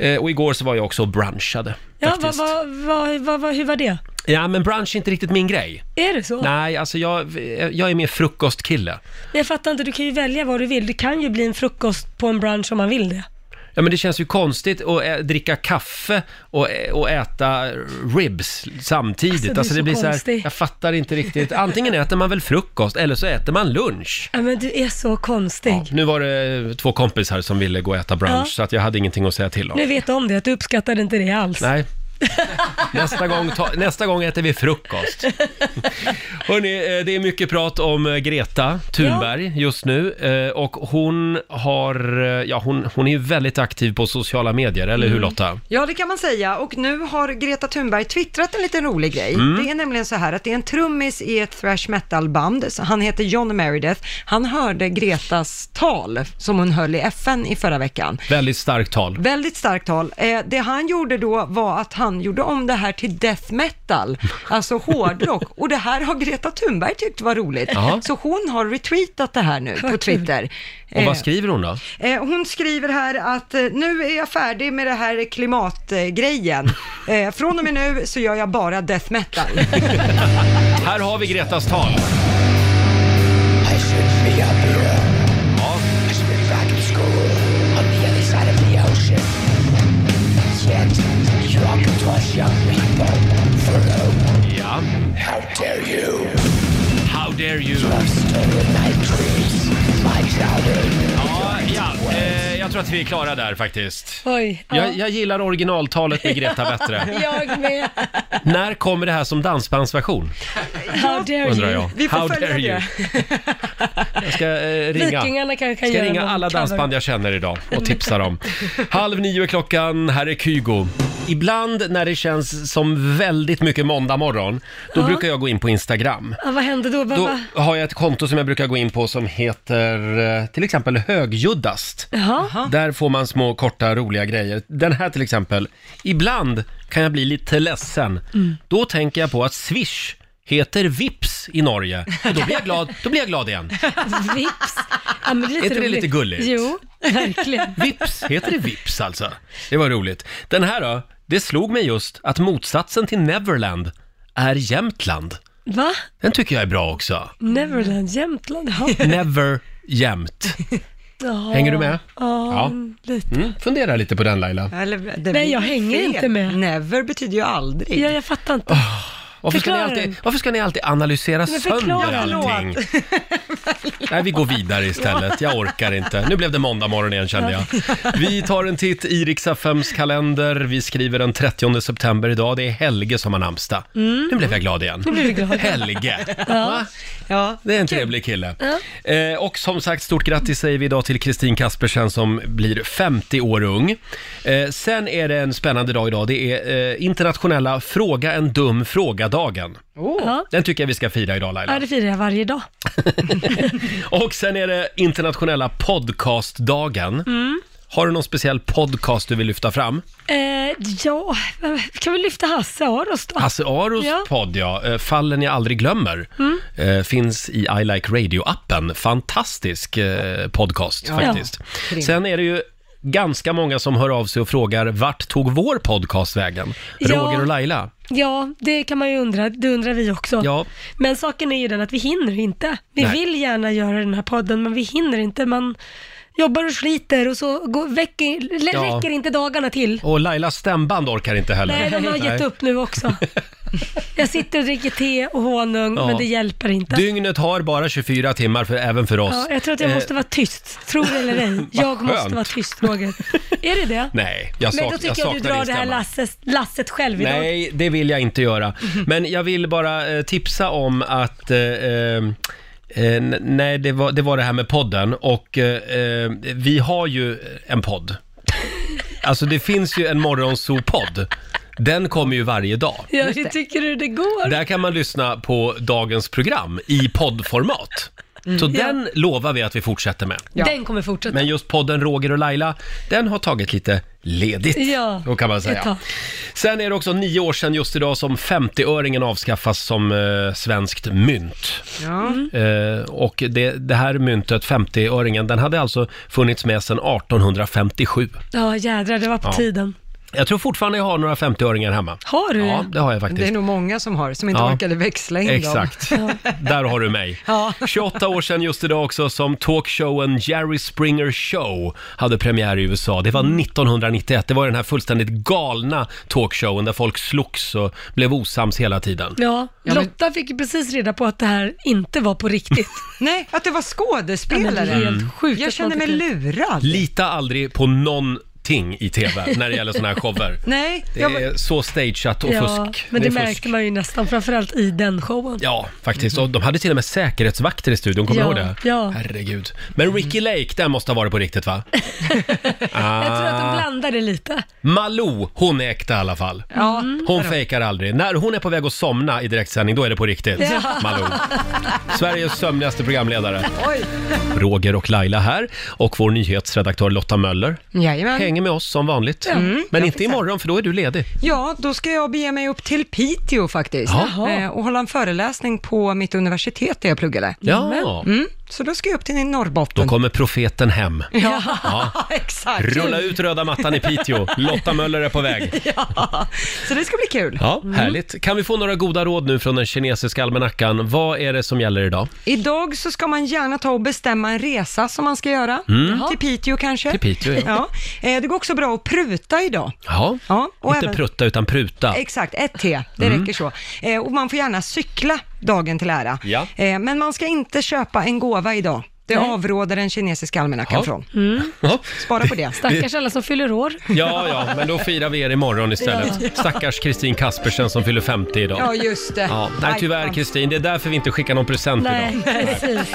Eh, och igår så var jag också och brunchade. Ja, vad, faktiskt. vad, vad, vad, vad, hur var det? Ja, men brunch är inte riktigt min grej. Är det så? Nej, alltså jag, jag är mer frukostkille. Men Jag fattar inte, du kan ju välja vad du vill. Det kan ju bli en frukost på en brunch om man vill det. Ja men det känns ju konstigt att ä- dricka kaffe och, ä- och äta ribs samtidigt. Alltså, du är så blir så här, konstig. jag fattar inte riktigt. Antingen äter man väl frukost eller så äter man lunch. Ja, men du är så konstig. Nu var det två kompisar som ville gå och äta brunch Ja. så att jag hade ingenting att säga till om. Nu vet du om det, att du uppskattade inte det alls. Nej, Nästa gång, ta, nästa gång äter vi frukost. Hörrni, eh, det är mycket prat om eh, Greta Thunberg just nu eh, och hon har, eh, ja hon, hon är ju väldigt aktiv på sociala medier, eller hur Mm. Lotta? Ja, det kan man säga. Och nu har Greta Thunberg twittrat en liten rolig grej. Mm. Det är nämligen så här att det är en trummis i ett thrash metal-band. Så Han heter John Meredith. Han hörde Gretas tal som hon höll i FN i förra veckan. Väldigt starkt tal. Väldigt starkt tal. Eh, det han gjorde då var att han gjorde om det här till death metal, alltså hårdrock. [LAUGHS] Och det här har Greta Thunberg tyckt var roligt. Jaha. Så hon har retweetat det här nu på. Twitter. Och vad Eh, skriver hon då? Eh, hon skriver här att eh, nu är jag färdig med det här klimatgrejen. [LAUGHS] Från och med nu så gör jag bara death metal. [LAUGHS] Här har vi Gretas tal. Ja. How dare you? How dare you? Ja, ja eh, jag tror att vi är klara där faktiskt. Oj. ja. Jag, jag gillar originaltalet med Greta bättre. [LAUGHS] Jag med. När kommer det här som dansbandsversion? How dare Undrar you? jag. Vi får How följa dare you? [LAUGHS] Jag ska eh, ringa. Vikingarna kanske kan ska göra ringa någon alla cover. dansband jag känner idag och [LAUGHS] tipsa dem. Halv nio är klockan, här är Kygo. Ibland när det känns som väldigt mycket måndag morgon, då Ja. brukar jag gå in på Instagram. Ja, vad hände då? Vad, Då har jag ett konto som jag brukar gå in på som heter eh, till exempel högljuddast. Jaha. Där får man små korta roliga grejer. Den här till exempel. Ibland kan jag bli lite ledsen. Mm. Då tänker jag på att Swish heter Vips i Norge. Och då blir jag glad, då blir jag glad igen. [LAUGHS] Vips. Ja, men det är lite inte det roligt. lite gulligt? Jo, verkligen. [LAUGHS] Vips, heter det Vips alltså? Det var roligt. Den här då, det slog mig just att motsatsen till Neverland är Jämtland. Va? Den tycker jag är bra också. Neverland, Jämtland? Ja. Never jämt. [LAUGHS] Ja. Hänger du med? Ja, Ja. lite. Mm, fundera lite på den Laila. Eller, det Nej, blir jag hänger fel. inte med. Never betyder ju aldrig. Ja, jag fattar inte. Varför ska, ni Förklara alltid, den. varför ska ni alltid analysera Men förklara, sönder allting? [LAUGHS] Nej, vi går vidare istället. Jag orkar inte. Nu blev det måndag morgon igen kände jag. Vi tar en titt i Riksaffems kalender. Vi skriver den 30 september idag. Det är Helge som har namnsdag. Mm. Nu blev jag glad igen. Nu blir du glad. Helge. Ja. Ja. Det är en trevlig kille. Eh, och som sagt, stort grattis säger vi idag till Kristin Kaspersen som blir 50 år ung. Eh, sen är det en spännande dag idag. Det är eh, internationella Fråga en dum fråga-dagen. Ja. Den tycker jag vi ska fira idag Laila. ja, det firar jag varje dag. [LAUGHS] Och sen är det internationella podcastdagen. Mm. Har du någon speciell podcast du vill lyfta fram? Eh, ja, kan vi lyfta Hasse Aros då? Hasse Aros Ja. podd, ja. Eh, Fallen jag aldrig glömmer. Mm. Eh, finns i I Like Radio-appen. Fantastisk eh, podcast Ja. faktiskt. Ja. Sen är det ju ganska många som hör av sig och frågar vart tog vår podcast vägen? Ja. Roger och Laila. Ja, det kan man ju undra. Det undrar vi också. Ja. Men saken är ju den att vi hinner inte. Vi Nej. vill gärna göra den här podden, men vi hinner inte. Man jobbar och sliter och så går, väcker, Ja. räcker inte dagarna till. Och Lailas stämband orkar inte heller. Nej, de har gett Nej. upp nu också. [LAUGHS] Jag sitter och dricker te och honung, Ja. men det hjälper inte. Dygnet har bara 24 timmar för, även för oss. Ja, jag tror att jag Eh, måste vara tyst. Tror det eller ej. [LAUGHS] Jag måste skönt. vara tyst, Roger. Är det det? Nej, jag, men sak, då tycker jag jag, saknar du drar din det här stämma. lasset, lasset själv idag. Nej, det vill jag inte göra. Men jag vill bara eh, tipsa om att eh, eh, n- nej, det var, det var det här med podden och eh, eh, vi har ju en podd. [LAUGHS] Alltså det finns ju en morgonzoo-podd. Den kommer ju varje dag. Ja, hur tycker du det går? Där kan man lyssna på dagens program i poddformat. Så Mm. Den lovar vi att vi fortsätter med. Den kommer fortsätta. Men just podden Roger och Laila, den har tagit lite ledigt. Ja, Då kan man ett tag. säga. Sen är det också nio år sedan just idag som 50-öringen avskaffas som eh, svenskt mynt. Ja. Eh, och det, det här myntet, 50-öringen, den hade alltså funnits med sedan 1857. Ja, jädrar, det var på Ja. tiden. Jag tror fortfarande jag har några 50-öringar hemma. Har du? Ja, det har jag faktiskt. Det är nog många som har, som inte Ja. orkade växla in Exakt. dem. Där har du mig. Ja. 28 år sedan just idag också som talkshowen Jerry Springer Show hade premiär i USA. Det var Mm. 1991. Det var den här fullständigt galna talkshowen där folk slogs och blev osams hela tiden. Ja, men- Lotta fick ju precis reda på att det här inte var på riktigt. [LAUGHS] Nej, att det var Ja, men det skådespelare. är helt sjukt Jag känner man mig lurad. Lita aldrig på någon ingenting i TV när det gäller sådana här shower. [LAUGHS] Nej, Det jag, är så stageat och Ja, fusk. men det, är fusk. man ju nästan, framförallt i den showen. Ja, faktiskt. Och de hade till och med säkerhetsvakter i studion, kommer Ja, du ihåg det? ja. Herregud. Men Ricky Lake, den måste ha varit på riktigt va? ah. [LAUGHS] Jag tror att de blandade lite. Malou, hon är äkta i alla fall. ja. Hon fejkar aldrig. När hon är på väg att somna i direktsändning, då är det på riktigt. Ja. Malou. Sveriges sömnigaste programledare. Oj. Roger och Laila här och vår nyhetsredaktör Lotta Möller Jajamän. Hänger med oss som vanligt. Mm, Men inte imorgon för då är du ledig. Ja, då ska jag bege mig upp till Piteå faktiskt Jaha. eh, och hålla en föreläsning på mitt universitet där jag pluggade. Ja, Mm, så då ska jag upp till Norrbotten. då kommer profeten hem. Ja, Ja. [LAUGHS] exakt. Rulla ut röda mattan i Piteå. Lotta Möller är på väg. [LAUGHS] Ja, så det ska bli kul. Ja, härligt. Kan vi få några goda råd nu från den kinesiska almanackan? Vad är det som gäller idag? Idag så ska man gärna ta och bestämma en resa som man ska göra. Mm. Till Piteå kanske. Till Piteå, ja. ja. Eh, Det går också bra att pruta idag. Ja, Ja, och inte även- prutta utan pruta. Exakt, ett T, det Mm. räcker så. Eh, och man får gärna cykla dagen till ära. Ja. Eh, men man ska inte köpa en gåva idag. Det Nej. avråder den kinesiska almanackan Ja. från. Ja. Spara på det. [LAUGHS] Stackars alla som fyller år. Ja, ja, men då firar vi er imorgon istället. Stackars Kristin Kaspersen som fyller 50 idag. Ja, just det. Ja, nej, tyvärr Kristin, det är därför vi inte skickar någon present Nej, idag. precis.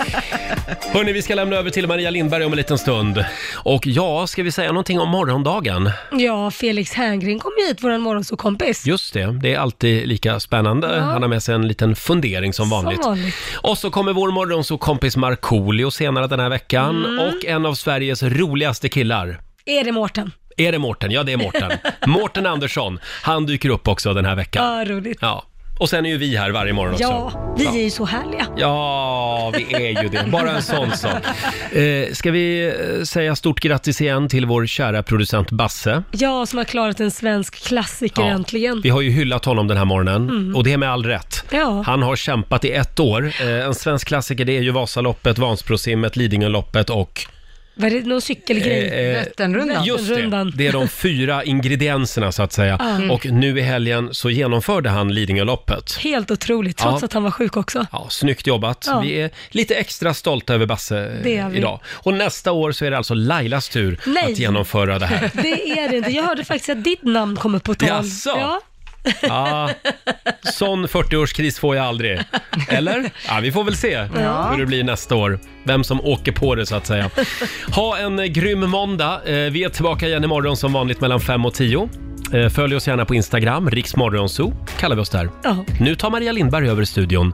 Hörni, vi ska lämna över till Maria Lindberg om en liten stund. Och ja, ska vi säga någonting om morgondagen? Ja, Felix Herngren kom hit, vår morgonsåkompis. Just det, det är alltid lika spännande. Ja. Han har med sig en liten fundering som vanligt. vanligt. Och så kommer vår morgonsåkompis Markoolio senare den här veckan. Mm. Och en av Sveriges roligaste killar. Är det Mårten? Är det Mårten? Ja, det är Mårten. [LAUGHS] Mårten Andersson. Han dyker upp också den här veckan. Ja, roligt. Ja. Och sen är ju vi här varje morgon också. Ja, vi är ju så härliga. Ja, vi är ju det. Bara en sån [LAUGHS] sak. Eh, ska vi eh, säga stort grattis igen till vår kära producent Basse. Jag som har klarat en svensk klassiker äntligen. Vi har ju hyllat honom den här morgonen Mm. och det är med all rätt. Ja. Han har kämpat i ett år. Eh, en svensk klassiker det är ju Vasaloppet, Vansbrosimmet, Lidingöloppet och Var det någon cykelgrej? Eh, Vätternrundan. Just det, Vätternrundan. det är de fyra ingredienserna så att säga. Mm. Och nu i helgen så genomförde han Lidingöloppet. Helt otroligt, trots Ja. att han var sjuk också. Ja, snyggt jobbat. Ja. Vi är lite extra stolta över Basse Det eh, är vi. idag. Och nästa år så är det alltså Lailas tur Nej. att genomföra det här. [LAUGHS] Det är det inte. Jag hörde faktiskt att ditt namn kommer på tal. Jaså? Ja. Ja, sån 40-årskris får jag aldrig. Eller? Ja, vi får väl se hur det blir nästa år. Vem som åker på det så att säga. Ha en eh, grym måndag. Eh, Vi är tillbaka igen imorgon som vanligt mellan 5 och 10. Eh, Följ oss gärna på Instagram, Riksmorgonzoo kallar vi oss där. Ja. Nu tar Maria Lindberg över studion.